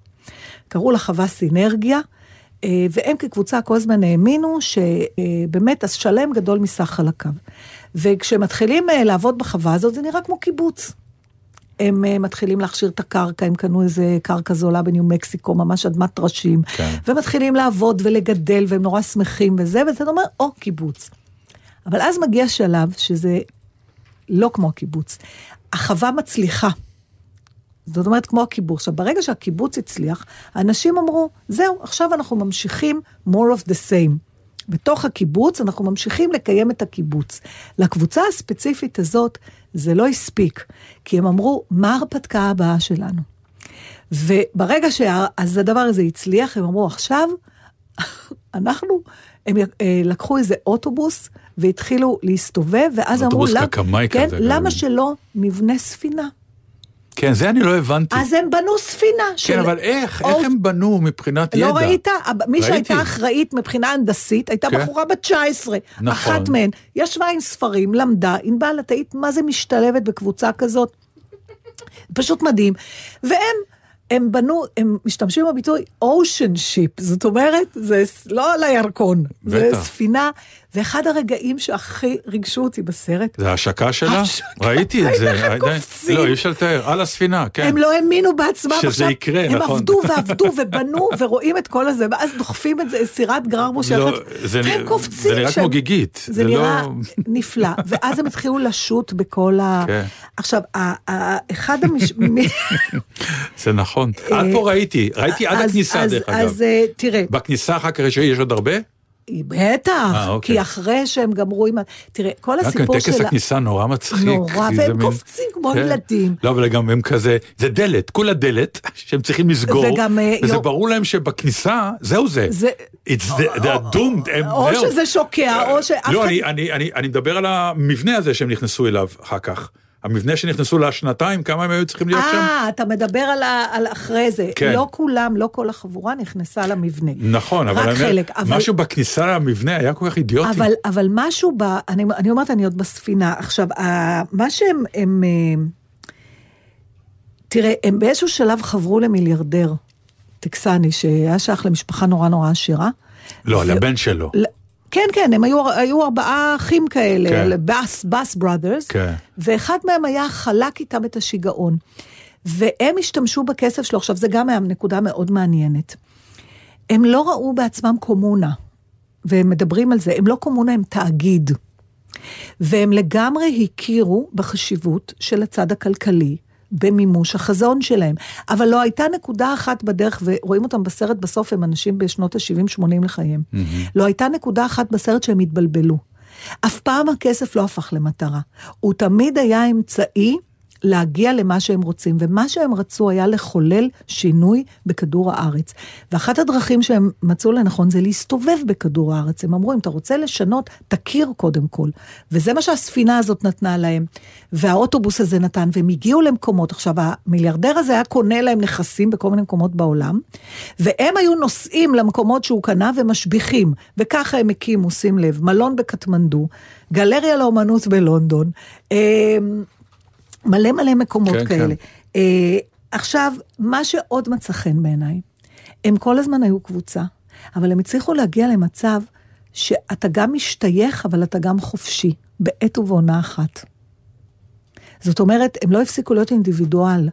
קראו לה חווה סינרגיה. והם כקבוצה כל הזמן האמינו שבאמת השלם גדול מסך חלקיו. וכשמתחילים לעבוד בחווה הזאת, זה נראה כמו קיבוץ. הם uh, מתחילים להכשיר את הקרקע, הם קנו איזה קרקע זולה בניו מקסיקו, ממש אדמת טרשים, כן. ומתחילים לעבוד ולגדל, והם נורא שמחים וזה, וזה אומר, או, קיבוץ. אבל אז מגיע שלב שזה לא כמו הקיבוץ. החווה מצליחה. זאת אומרת, כמו הקיבוץ. עכשיו, ברגע שהקיבוץ הצליח, האנשים אמרו, זהו, עכשיו אנחנו ממשיכים more of the same. בתוך הקיבוץ אנחנו ממשיכים לקיים את הקיבוץ. לקבוצה הספציפית הזאת זה לא הספיק, כי הם אמרו, מה ההרפתקה הבאה שלנו? וברגע שאז הדבר הזה הצליח, הם אמרו, עכשיו אנחנו, הם אה, לקחו איזה אוטובוס והתחילו להסתובב, ואז אמרו, אוטובוס כן. למה שלא נבנה ספינה? כן, זה אני לא הבנתי. אז הם בנו ספינה. כן, של... אבל איך? או... איך הם בנו מבחינת לא ידע? לא ראית? מי ראיתי. שהייתה אחראית מבחינה הנדסית, הייתה כן. בחורה בת 19. נכון. אחת מהן ישבה עם ספרים, למדה, ענבל, את היית מה זה משתלבת בקבוצה כזאת? פשוט מדהים. והם... הם בנו, הם משתמשים בביטוי אושן שיפ, זאת אומרת, זה לא על הירקון, זה ספינה, זה אחד הרגעים שהכי ריגשו אותי בסרט. זה ההשקה שלה? ראיתי את זה. הייתם איך קופצים. לא, אי אפשר לתאר, על הספינה, כן. הם לא האמינו בעצמם. שזה עכשיו, יקרה, הם נכון. הם עבדו ועבדו ובנו ורואים את כל הזה, ואז דוחפים את זה, סירת גרר מושכת, לא, והם קופצים. זה נראה כמו גיגית. זה נראה לא... נפלא, ואז הם התחילו לשוט בכל ה... כן. עכשיו, אחד המש... זה נכון. עד פה ראיתי, ראיתי עד הכניסה דרך אגב. אז אה, תראה. בכניסה אחר כך יש עוד הרבה? בטח, 아, אוקיי. כי אחרי שהם גמרו עם... תראה, כל הסיפור של... טקס הכניסה נורא מצחיק. נורא, והם קופצים כמו כן. ילדים. לא, אבל גם הם כזה, זה דלת, כולה דלת שהם צריכים לסגור, וגם, אה, וזה יור... ברור להם שבכניסה, זהו זה. זה... It's the, they doomed, הם... או שזה שוקע, או שאף לא, אחד... לא, אני, אני, אני מדבר על המבנה הזה שהם נכנסו אליו אחר כך. המבנה שנכנסו לשנתיים, כמה הם היו צריכים להיות שם? אה, אתה מדבר על, ה, על אחרי זה. כן. לא כולם, לא כל החבורה נכנסה למבנה. נכון, אבל, אני, חלק, אבל משהו בכניסה למבנה היה כל כך אידיוטי. אבל, אבל משהו ב... אני, אני אומרת, אני עוד בספינה. עכשיו, מה שהם... הם, אה, תראה, הם באיזשהו שלב חברו למיליארדר טקסני, שהיה שייך למשפחה נורא נורא עשירה. לא, ו... לבן שלו. כן, כן, הם היו, היו ארבעה אחים כאלה, כן. בס, בס בראדרס, כן. ואחד מהם היה חלק איתם את השיגעון. והם השתמשו בכסף שלו, עכשיו זה גם היה נקודה מאוד מעניינת. הם לא ראו בעצמם קומונה, והם מדברים על זה, הם לא קומונה, הם תאגיד. והם לגמרי הכירו בחשיבות של הצד הכלכלי, במימוש החזון שלהם. אבל לא הייתה נקודה אחת בדרך, ורואים אותם בסרט בסוף, הם אנשים בשנות ה-70-80 לחייהם. Mm-hmm. לא הייתה נקודה אחת בסרט שהם התבלבלו. אף פעם הכסף לא הפך למטרה. הוא תמיד היה אמצעי להגיע למה שהם רוצים, ומה שהם רצו היה לחולל שינוי בכדור הארץ. ואחת הדרכים שהם מצאו לנכון זה להסתובב בכדור הארץ. הם אמרו, אם אתה רוצה לשנות, תכיר קודם כל. וזה מה שהספינה הזאת נתנה להם, והאוטובוס הזה נתן, והם הגיעו למקומות. עכשיו, המיליארדר הזה היה קונה להם נכסים בכל מיני מקומות בעולם, והם היו נוסעים למקומות שהוא קנה ומשביחים, וככה הם הקימו, שים לב, מלון בקטמנדו, גלריה לאומנות בלונדון, אמ, מלא מלא מקומות כן, כאלה. כן. אה, עכשיו, מה שעוד מצא חן בעיניי, הם כל הזמן היו קבוצה, אבל הם הצליחו להגיע למצב שאתה גם משתייך, אבל אתה גם חופשי, בעת ובעונה אחת. זאת אומרת, הם לא הפסיקו להיות אינדיבידואל.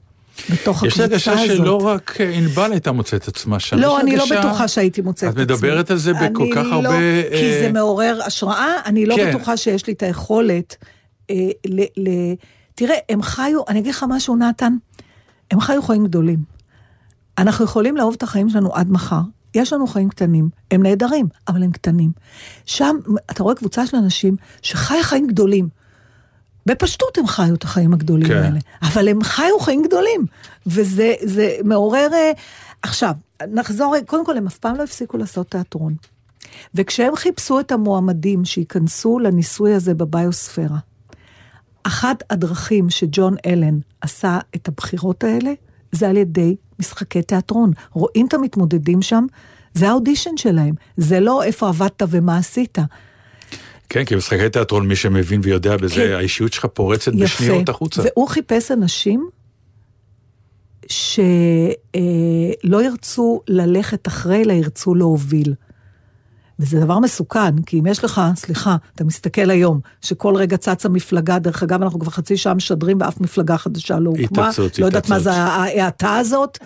בתוך הקבוצה הזאת. יש הרגשה שלא רק ענבל הייתה מוצאת עצמה שם. לא, אני לא בטוחה שהייתי מוצאת עצמי. את מדברת על זה בכל כך לא, הרבה... כי זה אה, מעורר השראה, אני לא כן. בטוחה שיש לי את היכולת אה, ל... ל תראה, הם חיו, אני אגיד לך משהו, נתן, הם חיו חיים גדולים. אנחנו יכולים לאהוב את החיים שלנו עד מחר. יש לנו חיים קטנים, הם נהדרים, אבל הם קטנים. שם, אתה רואה קבוצה של אנשים שחי חיים גדולים. בפשטות הם חיו את החיים הגדולים כן. האלה, אבל הם חיו חיים גדולים, וזה מעורר... אה, עכשיו, נחזור, קודם כל, הם אף פעם לא הפסיקו לעשות תיאטרון. וכשהם חיפשו את המועמדים שייכנסו לניסוי הזה בביוספירה, אחת הדרכים שג'ון אלן עשה את הבחירות האלה, זה על ידי משחקי תיאטרון. רואים את המתמודדים שם, זה האודישן שלהם. זה לא איפה עבדת ומה עשית. כן, כי משחקי תיאטרון, מי שמבין ויודע בזה, כן. האישיות שלך פורצת יפה. בשניות החוצה. והוא חיפש אנשים שלא ירצו ללכת אחרי, אלא ירצו להוביל. וזה דבר מסוכן, כי אם יש לך, סליחה, אתה מסתכל היום, שכל רגע צצה מפלגה, דרך אגב, אנחנו כבר חצי שעה משדרים ואף מפלגה חדשה לא הוקמה. התעצות, לא יודעת מה זה ההאטה הזאת.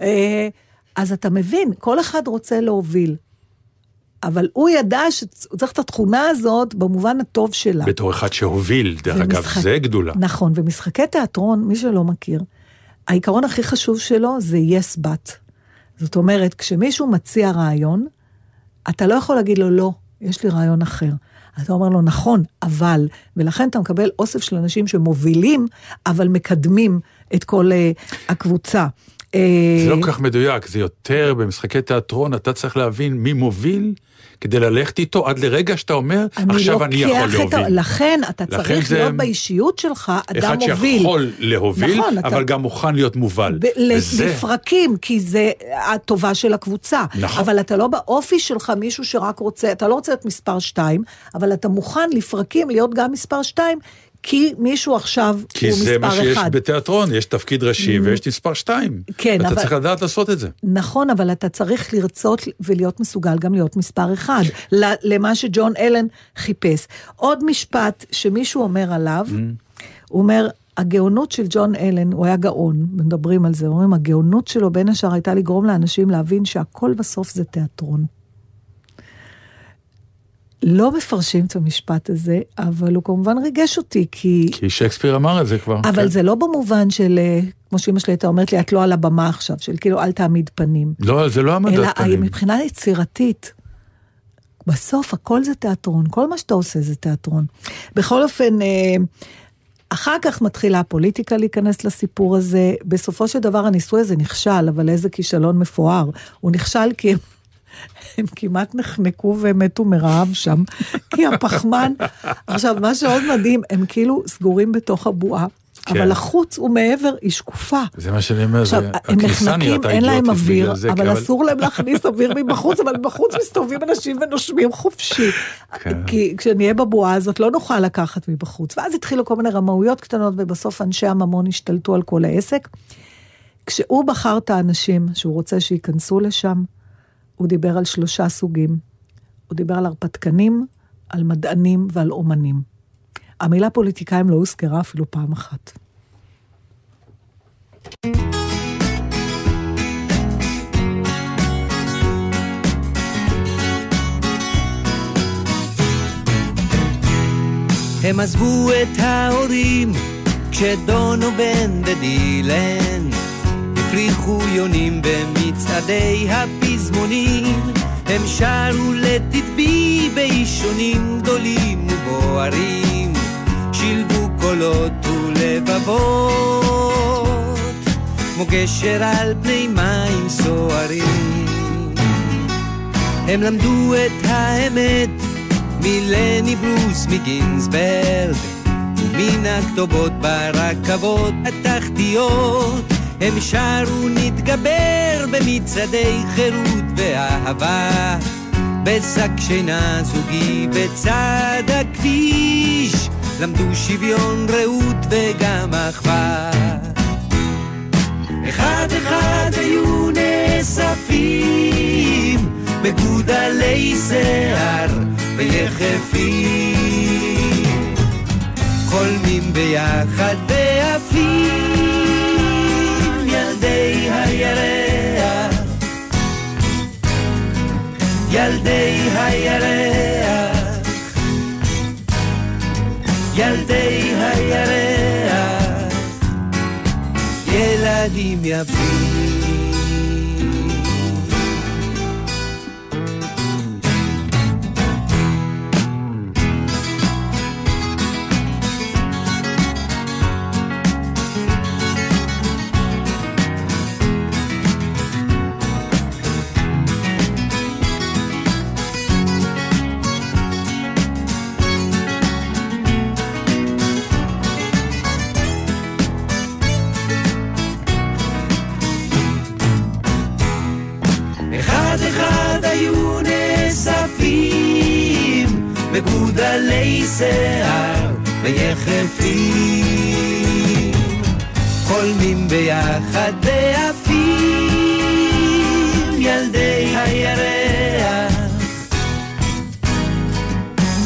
אה, אז אתה מבין, כל אחד רוצה להוביל. אבל הוא ידע שהוא צריך את התכונה הזאת במובן הטוב שלה. בתור אחד שהוביל, דרך אגב, זה גדולה. נכון, ומשחקי תיאטרון, מי שלא מכיר, העיקרון הכי חשוב שלו זה yes but. זאת אומרת, כשמישהו מציע רעיון, אתה לא יכול להגיד לו, לא, יש לי רעיון אחר. אתה אומר לו, נכון, אבל, ולכן אתה מקבל אוסף של אנשים שמובילים, אבל מקדמים את כל uh, הקבוצה. זה לא כל כך מדויק, זה יותר במשחקי תיאטרון, אתה צריך להבין מי מוביל כדי ללכת איתו עד לרגע שאתה אומר, אני עכשיו אני יכול להוביל. את... לכן אתה לכן צריך זה... להיות באישיות שלך אדם מוביל. אחד שיכול להוביל, נכון, אבל אתה... גם מוכן להיות מובל. ב- וזה... לפרקים, כי זה הטובה של הקבוצה. נכון. אבל אתה לא באופי שלך מישהו שרק רוצה, אתה לא רוצה להיות מספר שתיים, אבל אתה מוכן לפרקים להיות גם מספר שתיים, כי מישהו עכשיו הוא מספר אחד. כי זה מה שיש אחד. בתיאטרון, יש תפקיד ראשי mm. ויש מספר שתיים. כן, אבל... אתה צריך לדעת לעשות את זה. נכון, אבל אתה צריך לרצות ולהיות מסוגל גם להיות מספר אחד, למה שג'ון אלן חיפש. עוד משפט שמישהו אומר עליו, mm. הוא אומר, הגאונות של ג'ון אלן, הוא היה גאון, מדברים על זה, אומרים, הגאונות שלו בין השאר הייתה לגרום לאנשים להבין שהכל בסוף זה תיאטרון. לא מפרשים את המשפט הזה, אבל הוא כמובן ריגש אותי, כי... כי שייקספיר אמר את זה כבר. אבל כן. זה לא במובן של, אה, כמו שאמא שלי הייתה אומרת לי, את לא על הבמה עכשיו, של כאילו, אל תעמיד פנים. לא, זה לא העמדת אלא פנים. אלא מבחינה יצירתית. בסוף הכל זה תיאטרון, כל מה שאתה עושה זה תיאטרון. בכל אופן, אה, אחר כך מתחילה הפוליטיקה להיכנס לסיפור הזה. בסופו של דבר הניסוי הזה נכשל, אבל איזה כישלון מפואר. הוא נכשל כי הם הם כמעט נחנקו ומתו מרעב שם, כי הפחמן... עכשיו, מה שעוד מדהים, הם כאילו סגורים בתוך הבועה. כן. אבל החוץ ומעבר היא שקופה. זה מה שאני אומר, זה הכניסה נראתה אין להם אוויר, זה, אבל אסור להם להכניס אוויר מבחוץ, אבל בחוץ מסתובבים אנשים ונושמים חופשי. כן. כי כשנהיה בבועה הזאת לא נוכל לקחת מבחוץ. ואז התחילו כל מיני רמאויות קטנות, ובסוף אנשי הממון השתלטו על כל העסק. כשהוא בחר את האנשים שהוא רוצה שייכנסו לשם, הוא דיבר על שלושה סוגים. הוא דיבר על הרפתקנים, על מדענים ועל אומנים. המילה פוליטיקאים לא הוזכרה אפילו פעם אחת. הם עזבו את ההורים כשדונובן ודילן הפריחו יונים במצעדי הפזמונים, הם שרו לתדבי באישונים גדולים ובוערים, שילבו קולות ולבבות, כמו גשר על פני מים סוערים. הם למדו את האמת מלני ברוס מגינסברג, ומן הכתובות ברכבות התחתיות. הם שרו נתגבר במצעדי חירות ואהבה. בשק שינה זוגי בצד הכביש למדו שוויון רעות וגם אחווה. אחד אחד היו נאספים בגודלי שיער ויחפים. חולמים ביחד ועפים הירח, ילדי הירח, ילדי הירח, ילדים יפים. מגודלי שיער ויחפים, חולמים ביחד ועפים ילדי הירח,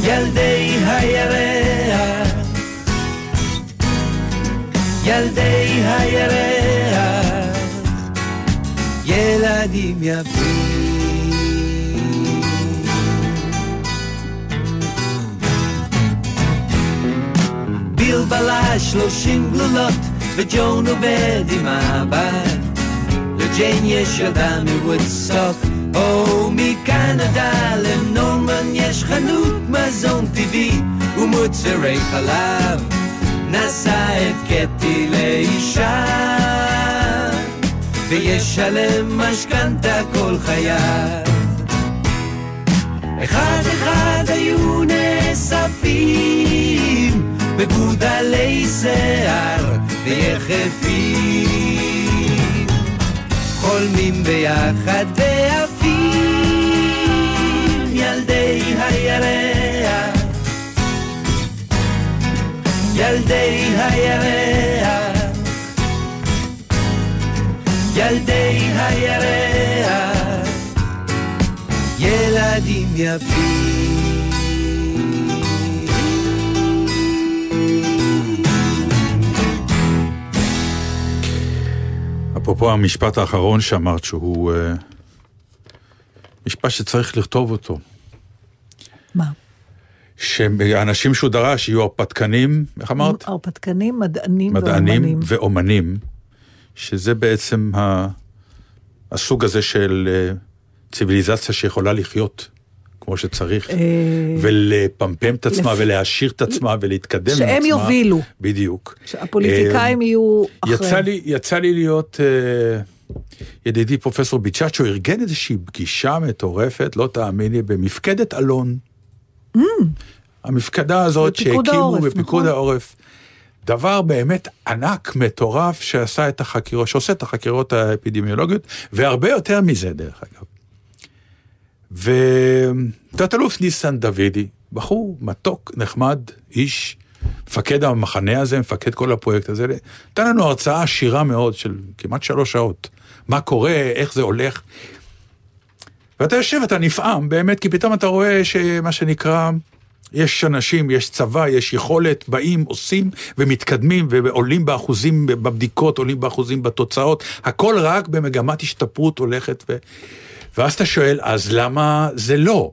ילדי הירח, ילדי הירח, ילדים יפים. בלש שלושים גלולות, וג'ון עובד עם הבת. לג'יין יש ילדה מוודסטוק, או מקנדה לנורמן יש חנות מזון טבעי ומוצרי חלב. נשא את קטי לאישה, וישלם משכנתה כל חייו. אחד אחד היו נאספים בגודלי שיער ויחפים, חולמים ביחד ועפים ילדי הירח, ילדי הירח, ילדי הירח, ילדים יפים. אפרופו המשפט האחרון שאמרת שהוא אה, משפט שצריך לכתוב אותו. מה? שהאנשים שהוא דרש יהיו הרפתקנים, איך אמרת? הרפתקנים, מדענים, מדענים ואומנים. ואומנים, שזה בעצם ה... הסוג הזה של אה, ציוויליזציה שיכולה לחיות כמו שצריך, אה, ולפמפם את עצמה ולהעשיר את עצמה ולהתקדם עם עצמה. שהם יובילו. בדיוק. שהפוליטיקאים יהיו יצא אחריהם. לי, יצא לי להיות, אה, ידידי פרופסור ביצ'צ'ו ארגן איזושהי פגישה מטורפת, לא תאמיני, במפקדת אלון. המפקדה הזאת שהקימו העורף, בפיקוד נכון? העורף. דבר באמת ענק, מטורף, שעשה את החקירות, שעושה את החקירות האפידמיולוגיות, והרבה יותר מזה, דרך אגב. ותת-אלוף ניסן דוידי, בחור מתוק, נחמד, איש, מפקד המחנה הזה, מפקד כל הפרויקט הזה, נתן לנו הרצאה עשירה מאוד של כמעט שלוש שעות. מה קורה, איך זה הולך. ואתה יושב, אתה נפעם, באמת, כי פתאום אתה רואה שמה שנקרא, יש אנשים, יש צבא, יש יכולת, באים, עושים ומתקדמים ועולים באחוזים בבדיקות, עולים באחוזים בתוצאות, הכל רק במגמת השתפרות הולכת ו... ואז אתה שואל, אז למה זה לא?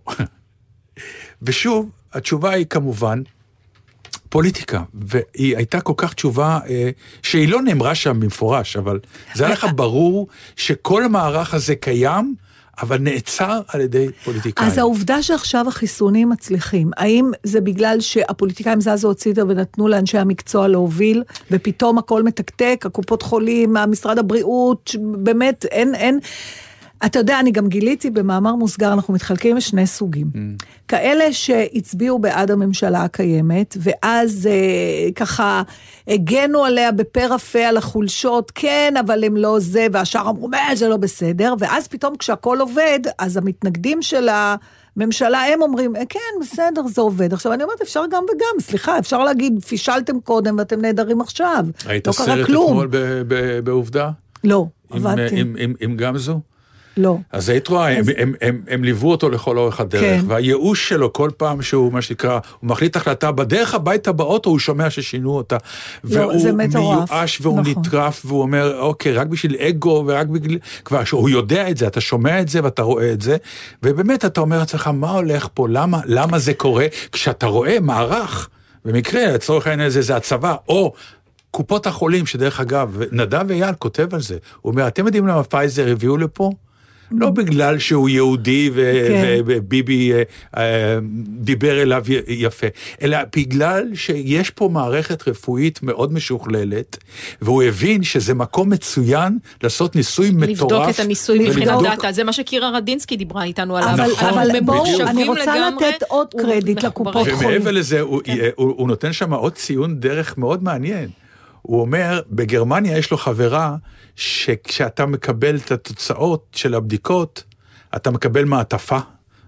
ושוב, התשובה היא כמובן פוליטיקה, והיא הייתה כל כך תשובה אה, שהיא לא נאמרה שם במפורש, אבל זה היה לך ברור שכל המערך הזה קיים, אבל נעצר על ידי פוליטיקאים. אז העובדה שעכשיו החיסונים מצליחים, האם זה בגלל שהפוליטיקאים זזו הצידה ונתנו לאנשי המקצוע להוביל, ופתאום הכל מתקתק, הקופות חולים, משרד הבריאות, באמת אין, אין... אתה יודע, אני גם גיליתי במאמר מוסגר, אנחנו מתחלקים לשני סוגים. Mm. כאלה שהצביעו בעד הממשלה הקיימת, ואז אה, ככה הגנו עליה בפה רפה על החולשות, כן, אבל הם לא זה, והשאר אמרו, מה, זה לא בסדר, ואז פתאום כשהכול עובד, אז המתנגדים של הממשלה, הם אומרים, "אה, כן, בסדר, זה עובד. עכשיו, אני אומרת, אפשר גם וגם, סליחה, אפשר להגיד, פישלתם קודם ואתם נהדרים עכשיו. היית לא סרט. אתמול בעובדה? לא, עם, עבדתי. עם, עם, עם גמזו? לא. אז היית רואה, הם, אז- הם, הם, הם ליוו אותו לכל אורך הדרך, כן. והייאוש שלו כל פעם שהוא, מה שנקרא, הוא מחליט החלטה, בדרך הביתה באוטו הוא שומע ששינו אותה. לא, והוא זה מטורף. מיואש והוא נכון. נטרף, והוא אומר, אוקיי, רק בשביל אגו ורק בגלל... כבר שהוא יודע את זה, אתה שומע את זה ואתה רואה את זה, ובאמת אתה אומר לעצמך, מה הולך פה, למה, למה זה קורה, כשאתה רואה מערך, במקרה, לצורך העניין הזה, זה הצבא, או... קופות החולים, שדרך אגב, נדב אייל כותב על זה, הוא אומר, אתם יודעים למה פייזר הביאו לפה? לא בגלל שהוא יהודי ו- כן. וביבי אה, אה, דיבר אליו יפה, אלא בגלל שיש פה מערכת רפואית מאוד משוכללת, והוא הבין שזה מקום מצוין לעשות ניסוי מטורף. לבדוק את הניסוי מבחינת דאטה, זה מה שקירה רדינסקי דיברה איתנו עליו. אבל, נכון, אבל. בואו, אני רוצה לגמרי, לתת עוד קרדיט. לקופות חולים. ומעבר לזה, הוא, הוא, הוא נותן שם עוד ציון דרך מאוד מעניין. הוא אומר, בגרמניה יש לו חברה, שכשאתה מקבל את התוצאות של הבדיקות, אתה מקבל מעטפה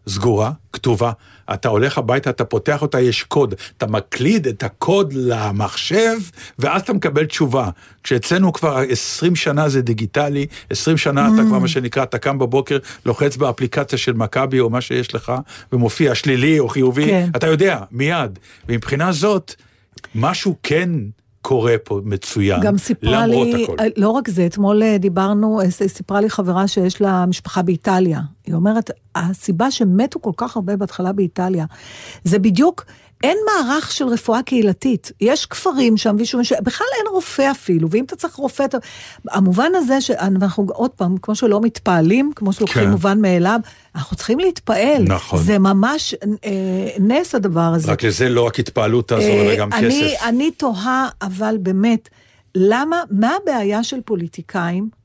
סגורה, כתובה. אתה הולך הביתה, אתה פותח אותה, יש קוד. אתה מקליד את הקוד למחשב, ואז אתה מקבל תשובה. כשאצלנו כבר 20 שנה זה דיגיטלי, 20 שנה אתה כבר, מה שנקרא, אתה קם בבוקר, לוחץ באפליקציה של מכבי או מה שיש לך, ומופיע שלילי או חיובי, כן. אתה יודע, מיד. ומבחינה זאת, משהו כן קורה פה מצוין, גם סיפרה למרות לי, הכל. לא רק זה, אתמול אה, דיברנו, אה, סיפרה לי חברה שיש לה משפחה באיטליה. היא אומרת, הסיבה שמתו כל כך הרבה בהתחלה באיטליה, זה בדיוק... אין מערך של רפואה קהילתית. יש כפרים שם, מישהו, בכלל אין רופא אפילו, ואם אתה צריך רופא, אתה... המובן הזה שאנחנו, עוד פעם, כמו שלא מתפעלים, כמו שלוקחים כן. מובן מאליו, אנחנו צריכים להתפעל. נכון. זה ממש אה, נס הדבר הזה. רק לזה לא רק התפעלות תעזור, אלא גם אה, אני, כסף. אני תוהה, אבל באמת, למה, מה הבעיה של פוליטיקאים?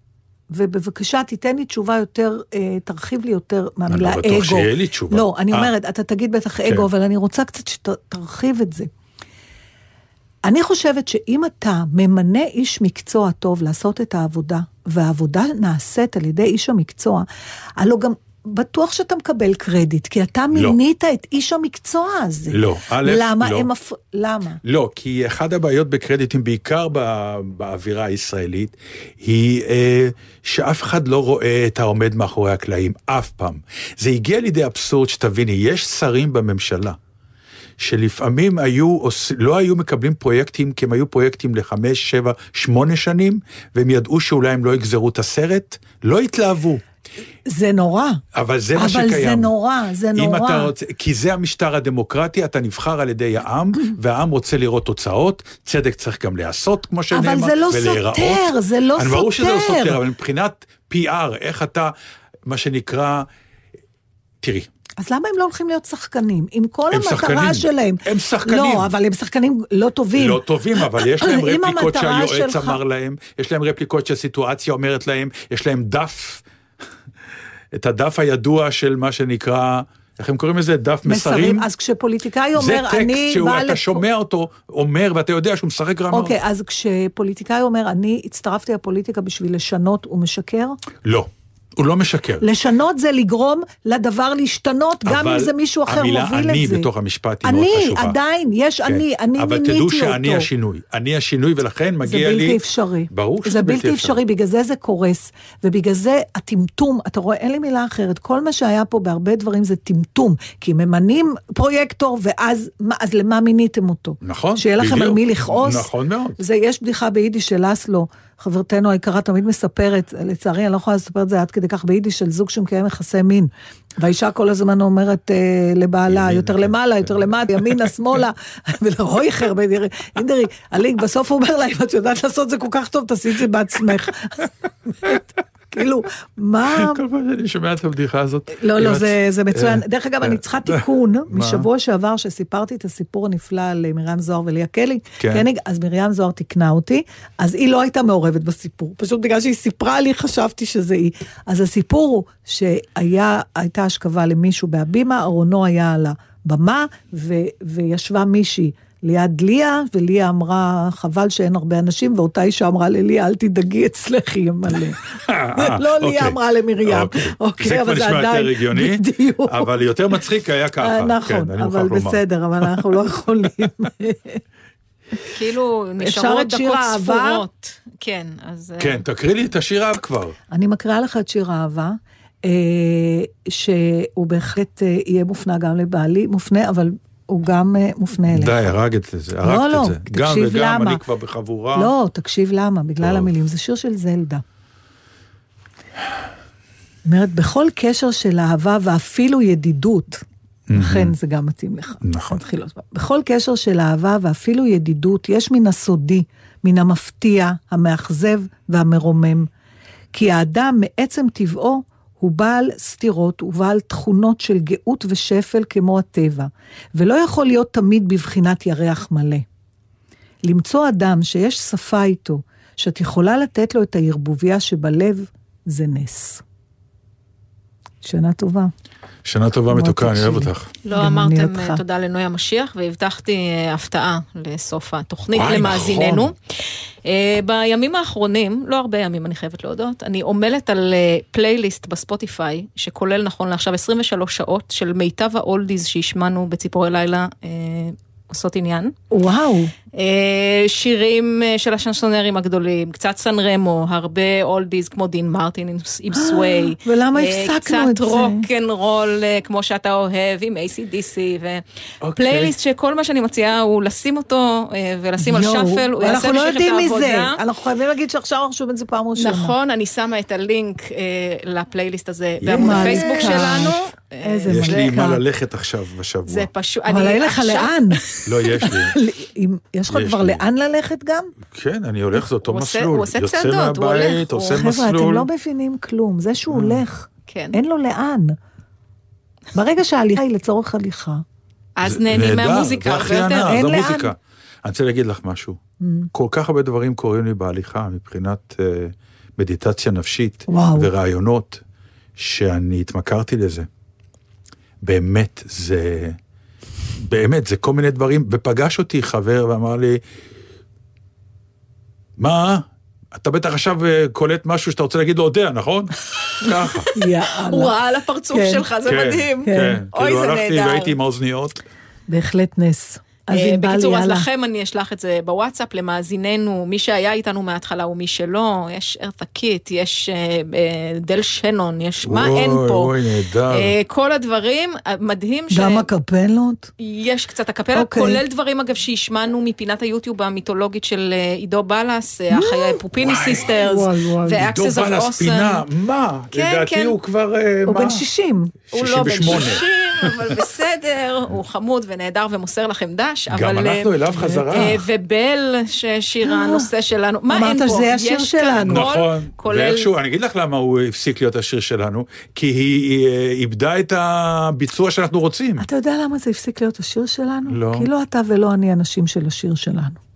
ובבקשה, תיתן לי תשובה יותר, אה, תרחיב לי יותר מהמילה לא אגו. בטוח שיהיה לי תשובה. לא, אני אה. אומרת, אתה תגיד בטח כן. אגו, אבל אני רוצה קצת שתרחיב את זה. אני חושבת שאם אתה ממנה איש מקצוע טוב לעשות את העבודה, והעבודה נעשית על ידי איש המקצוע, הלוא גם בטוח שאתה מקבל קרדיט, כי אתה לא. מינית את איש המקצוע הזה. לא, א', למה לא. הם... מפ... למה? לא, כי אחת הבעיות בקרדיטים, בעיקר ב- באווירה הישראלית, היא אה, שאף אחד לא רואה את העומד מאחורי הקלעים, אף פעם. זה הגיע לידי אבסורד שתביני, יש שרים בממשלה. שלפעמים היו, לא היו מקבלים פרויקטים, כי הם היו פרויקטים לחמש, שבע, שמונה שנים, והם ידעו שאולי הם לא יגזרו את הסרט, לא התלהבו. זה נורא. אבל זה מה אבל שקיים. זה נורא, זה אם נורא. אתה רוצה, כי זה המשטר הדמוקרטי, אתה נבחר על ידי העם, והעם רוצה לראות תוצאות, צדק צריך גם להיעשות, כמו שנאמר, אבל זה לא ולהיראות. סותר, זה לא אני ברור שזה לא סותר. סותר, אבל מבחינת PR, איך אתה, מה שנקרא, תראי, אז למה הם לא הולכים להיות שחקנים? עם כל המטרה שחקנים. שלהם. הם שחקנים. לא, אבל הם שחקנים לא טובים. לא טובים, אבל יש להם אם רפליקות שהיועץ שלך- אמר להם, יש להם רפליקות שהסיטואציה אומרת להם, יש להם דף, את הדף הידוע של מה שנקרא, איך הם קוראים לזה? דף מסרים. אז כשפוליטיקאי זה אומר, אני טקסט שהוא, בא אתה לפה... שומע אותו אומר, ואתה יודע שהוא משחק רע מאוד. אוקיי, אז כשפוליטיקאי אומר, אני הצטרפתי לפוליטיקה בשביל לשנות, הוא משקר? לא, הוא לא משקר. לשנות זה לגרום לדבר להשתנות, גם אם זה מישהו אחר מוביל את זה. המילה אני בתוך המשפט היא מאוד אני, חשובה. עדיין, יש כן. אני, אני אבל מיניתי תדעו אותו. שאני השינוי. אני השינוי, ולכן זה מגיע לי... בלתי אפשרי. ברור שזה זה בלתי אפשרי, בגלל זה זה קורס. ובגלל זה הטמטום, אתה רואה, אין לי מילה אחרת, כל מה שהיה פה בהרבה דברים זה טמטום. כי ממנים פרויקטור, ואז מה, אז למה מיניתם אותו? נכון, שיהיה לכם. על מי לכעוס? נכון מאוד. זה, יש בדיחה ביידיש של אסלו, חברתנו היקרה תמיד מספרת, לצערי אני לא יכולה לספר את זה עד כדי כך ביידיש, של זוג שמקיים יחסי מין. והאישה כל הזמן אומרת אה, לבעלה, ימינה, יותר כן, למעלה, כן. יותר למטה, ימינה, שמאלה, ולרויכר, אינדרי, הלינק, בסוף הוא אומר לה, אם את יודעת לעשות זה כל כך טוב, תעשי את זה בעצמך. כאילו, מה... כל פעם שאני שומע את הבדיחה הזאת... לא, לא, זה, מצוין. אה, דרך אגב, אה, אני צריכה תיקון מה? משבוע שעבר, שסיפרתי את הסיפור הנפלא על מרים זוהר וליה קלי. כן. אז מרים זוהר תיקנה אותי, אז היא לא הייתה מעורבת בסיפור. פשוט בגלל שהיא סיפרה לי, חשבתי שזה היא. אז הסיפור הוא שהייתה השכבה למישהו בהבימה, ארונו היה על הבמה, וישבה מישהי. ליד ליה, וליה אמרה, חבל שאין הרבה אנשים, ואותה אישה אמרה לליה, אל תדאגי, אצלך יהיה מלא. אה, לא אוקיי. ליה אמרה למרים. אוקיי. אוקיי, זה אבל כבר זה נשמע יותר הגיוני. אבל יותר מצחיק היה ככה. אה, נכון, כן, אני אבל. בסדר, אבל אנחנו לא יכולים. כאילו, נשארות דקות? ספורות. כן, אז... אה, כן, תקריא לי את השיר האב כבר. אני מקריאה לך את שיר האהבה, אה, שהוא בהחלט יהיה מופנה גם לבעלי, מופנה, אבל הוא גם אה, מופנה אליך. די, הרגת את זה, לא, הרגת לא, את זה. גם תקשיב וגם, למה. אני כבר בחבורה. לא, תקשיב למה, בגלל טוב. המילים. זה שיר של זלדה. אומרת, בכל קשר של אהבה ואפילו ידידות, לכן זה גם מתאים לך. נכון. פעם. בכל קשר של אהבה ואפילו ידידות, יש מן הסודי, מן המפתיע, המאכזב והמרומם. כי האדם מעצם טבעו הוא בעל סתירות ובעל תכונות של גאות ושפל כמו הטבע, ולא יכול להיות תמיד בבחינת ירח מלא. למצוא אדם שיש שפה איתו, שאת יכולה לתת לו את הערבוביה שבלב, זה נס. שנה טובה. שנה טובה מתוקה, אני אוהב. אותך. לא אמרתם. אה, תודה לנוי המשיח, והבטחתי אה, הפתעה לסוף התוכנית למאזיננו. נכון. אה, בימים האחרונים, לא הרבה ימים אני חייבת להודות, אני עמלת על פלייליסט בספוטיפיי, שכולל נכון לעכשיו 23 שעות של מיטב ה oldies שהשמענו בציפורי לילה. עושות עניין. וואו. אה, שירים אה, של השנסונרים הגדולים, קצת סן רמו, הרבה oldies כמו דין מרטין עם- עם Sway. ולמה אה, הפסקנו את קצת זה? rock and roll אה, כמו שאתה אוהב עם ACDC ופלייליסט שכל מה שאני מציעה הוא לשים אותו אה, ולשים על shuffle, הוא יעשה אנחנו לא יודעים את מזה. אנחנו חייבים להגיד שעכשיו אנחנו שומעים את זה פעם ראשונה. נכון, אני שמה את הלינק אה, לפלייליסט הזה בעמוד. הפייסבוק שלנו. אה, איזה יש לי. מה ללכת עכשיו בשבוע. זה פשוט, אבל אני אין לך עכשיו- לאן. לא, יש לי. יש לך כבר לי. לאן ללכת גם? כן, אני הולך, זה אותו מסלול. הוא עושה יוצא צעדות, הוא הולך, מהבית, הוא- עושה חבר'ה, אתם מסלול. לא מבינים כלום. זה שהוא הולך, כן. אין לו לאן. ברגע שההליכה היא לצורך הליכה, אז נהנים מהמוזיקה זה הרבה הכי אין זו. מוזיקה. אני רוצה להגיד לך משהו. כל כך הרבה דברים קורים לי בהליכה מבחינת אה, מדיטציה נפשית. ורעיונות, שאני התמכרתי לזה. באמת, זה... באמת, זה כל מיני דברים, ופגש אותי חבר ואמר לי, מה? אתה בטח עכשיו אה, קולט משהו שאתה רוצה להגיד לו יודע, נכון? ככה. הוא. ראה על הפרצוף כן. שלך, זה כן, מדהים. כן. אוי, כאילו זה הלכתי נהדר. והייתי עם האוזניות. בהחלט נס. אז אה, ענבל, בקיצור, אז. לכם אני אשלח את זה בוואטסאפ למאזיננו, מי שהיה איתנו מההתחלה ומי שלא, יש ארתה קיט, יש אה, אה, דל שנון, יש מה אוי, אין פה. אוי, נהדר. אה, כל הדברים, מדהים ש... גם הקפלות? יש קצת הקפלה, אוקיי. כולל דברים אגב שהשמענו מפינת היוטיוב המיתולוגית של עידו בלאס, אה, החיי פופיני סיסטרס, וואי, וואי. עידו ו-Access of בלס פינה. מה? כן, לדעתי כן. הוא כבר, הוא? בן 60. הוא לא בן 68. 60, אבל בסדר, הוא חמוד ונהדר ומוסר לכם דש, גם אבל... אנחנו אה, אליו חזרה. אה, ובל, ששיר הנושא שלנו, מה אין אמרת פה? שזה השיר שלנו. נכון, כולל... ואיכשהו, אני אגיד לך למה הוא הפסיק להיות השיר שלנו, כי היא אה, איבדה את הביצוע שאנחנו רוצים. אתה יודע למה זה הפסיק להיות השיר שלנו? לא. כי לא אתה ולא אני אנשים של השיר שלנו.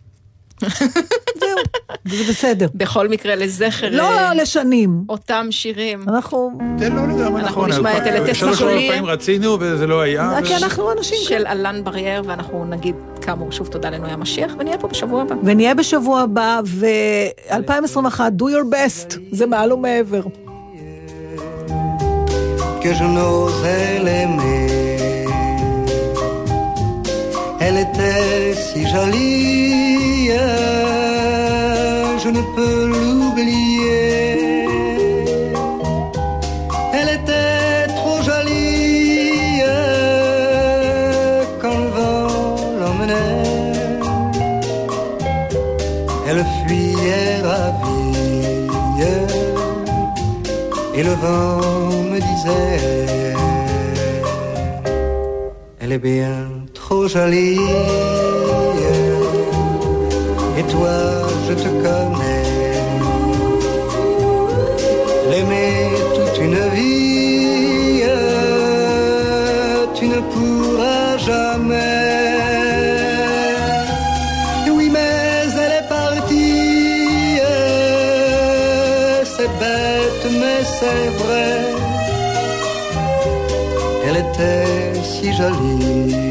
זהו, זה בסדר. בכל מקרה, לזכר לא אה, לשנים. אותם שירים. אנחנו... זה לא לגמרי אנחנו נכון. נשמע את אלה שלוש טסלוליה. פעמים רצינו וזה לא היה. כי אנחנו אנשים של אלן ברייר, ואנחנו נגיד כאמור שוב תודה לנוי המשיח, ונהיה פה בשבוע הבא. ונהיה בשבוע הבא, ו-2021, do your best, זה מעל ומעבר. que je n'osais l'aimer. Elle était si jolie, je ne peux l'oublier. Elle était trop jolie quand le vent l'emmenait. Elle fuyait ravie et le vent me disait Elle est bien trop jolie Et toi je te connais. L'aimer toute une vie Tu ne pourras jamais. Oui mais elle est partie. C'est bête mais c'est vrai. Elle était si jolie.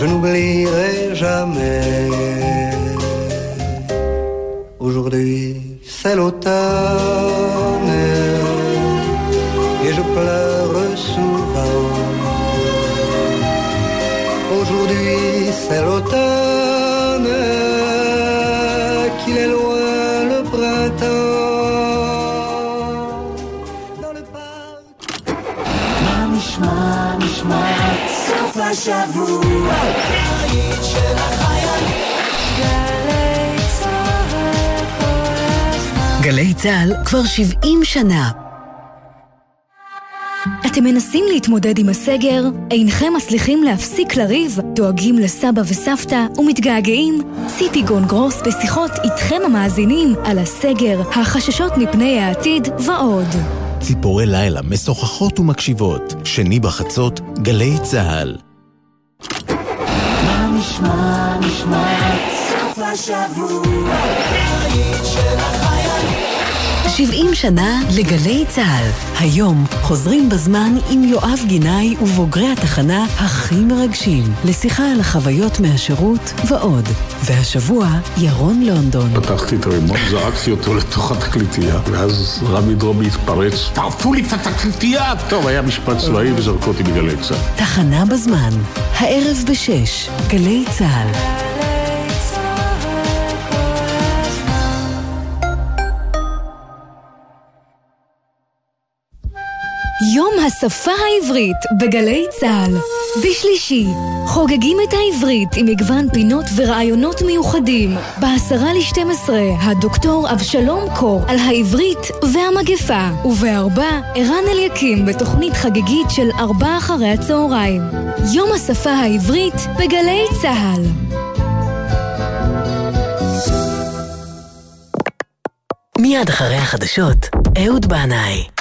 Je n'oublierai jamais צה"ל כבר 70 שנה. אתם מנסים להתמודד עם הסגר? אינכם מצליחים להפסיק לריב? דואגים לסבא וסבתא ומתגעגעים? ציפי גונגרוס בשיחות איתכם המאזינים על הסגר, החששות מפני העתיד ועוד. ציפורי לילה משוחחות ומקשיבות, שני בחצות, גלי צה"ל. 70 שנה לגלי צה"ל. היום חוזרים בזמן עם יואב גינאי ובוגרי התחנה הכי מרגשים, לשיחה על החוויות מהשירות ועוד. והשבוע, ירון לונדון. פתחתי את הרימון, זרקתי אותו לתוך התקליטייה, ואז רמי דרומי התפרץ, טרפו לי את התקליטייה! טוב, היה משפט צבאי וזרקו אותי בגלי צה"ל. תחנה בזמן, הערב בשש, גלי צה"ל. יום השפה העברית בגלי צה"ל. בשלישי, חוגגים את העברית עם מגוון פינות ורעיונות מיוחדים. בעשרה לשתים עשרה, הדוקטור אבשלום קור על העברית והמגפה. ובארבע, ערן אליקים בתוכנית חגיגית של ארבע אחרי הצהריים. יום השפה העברית בגלי צה"ל. מיד אחרי החדשות, אהוד בנאי.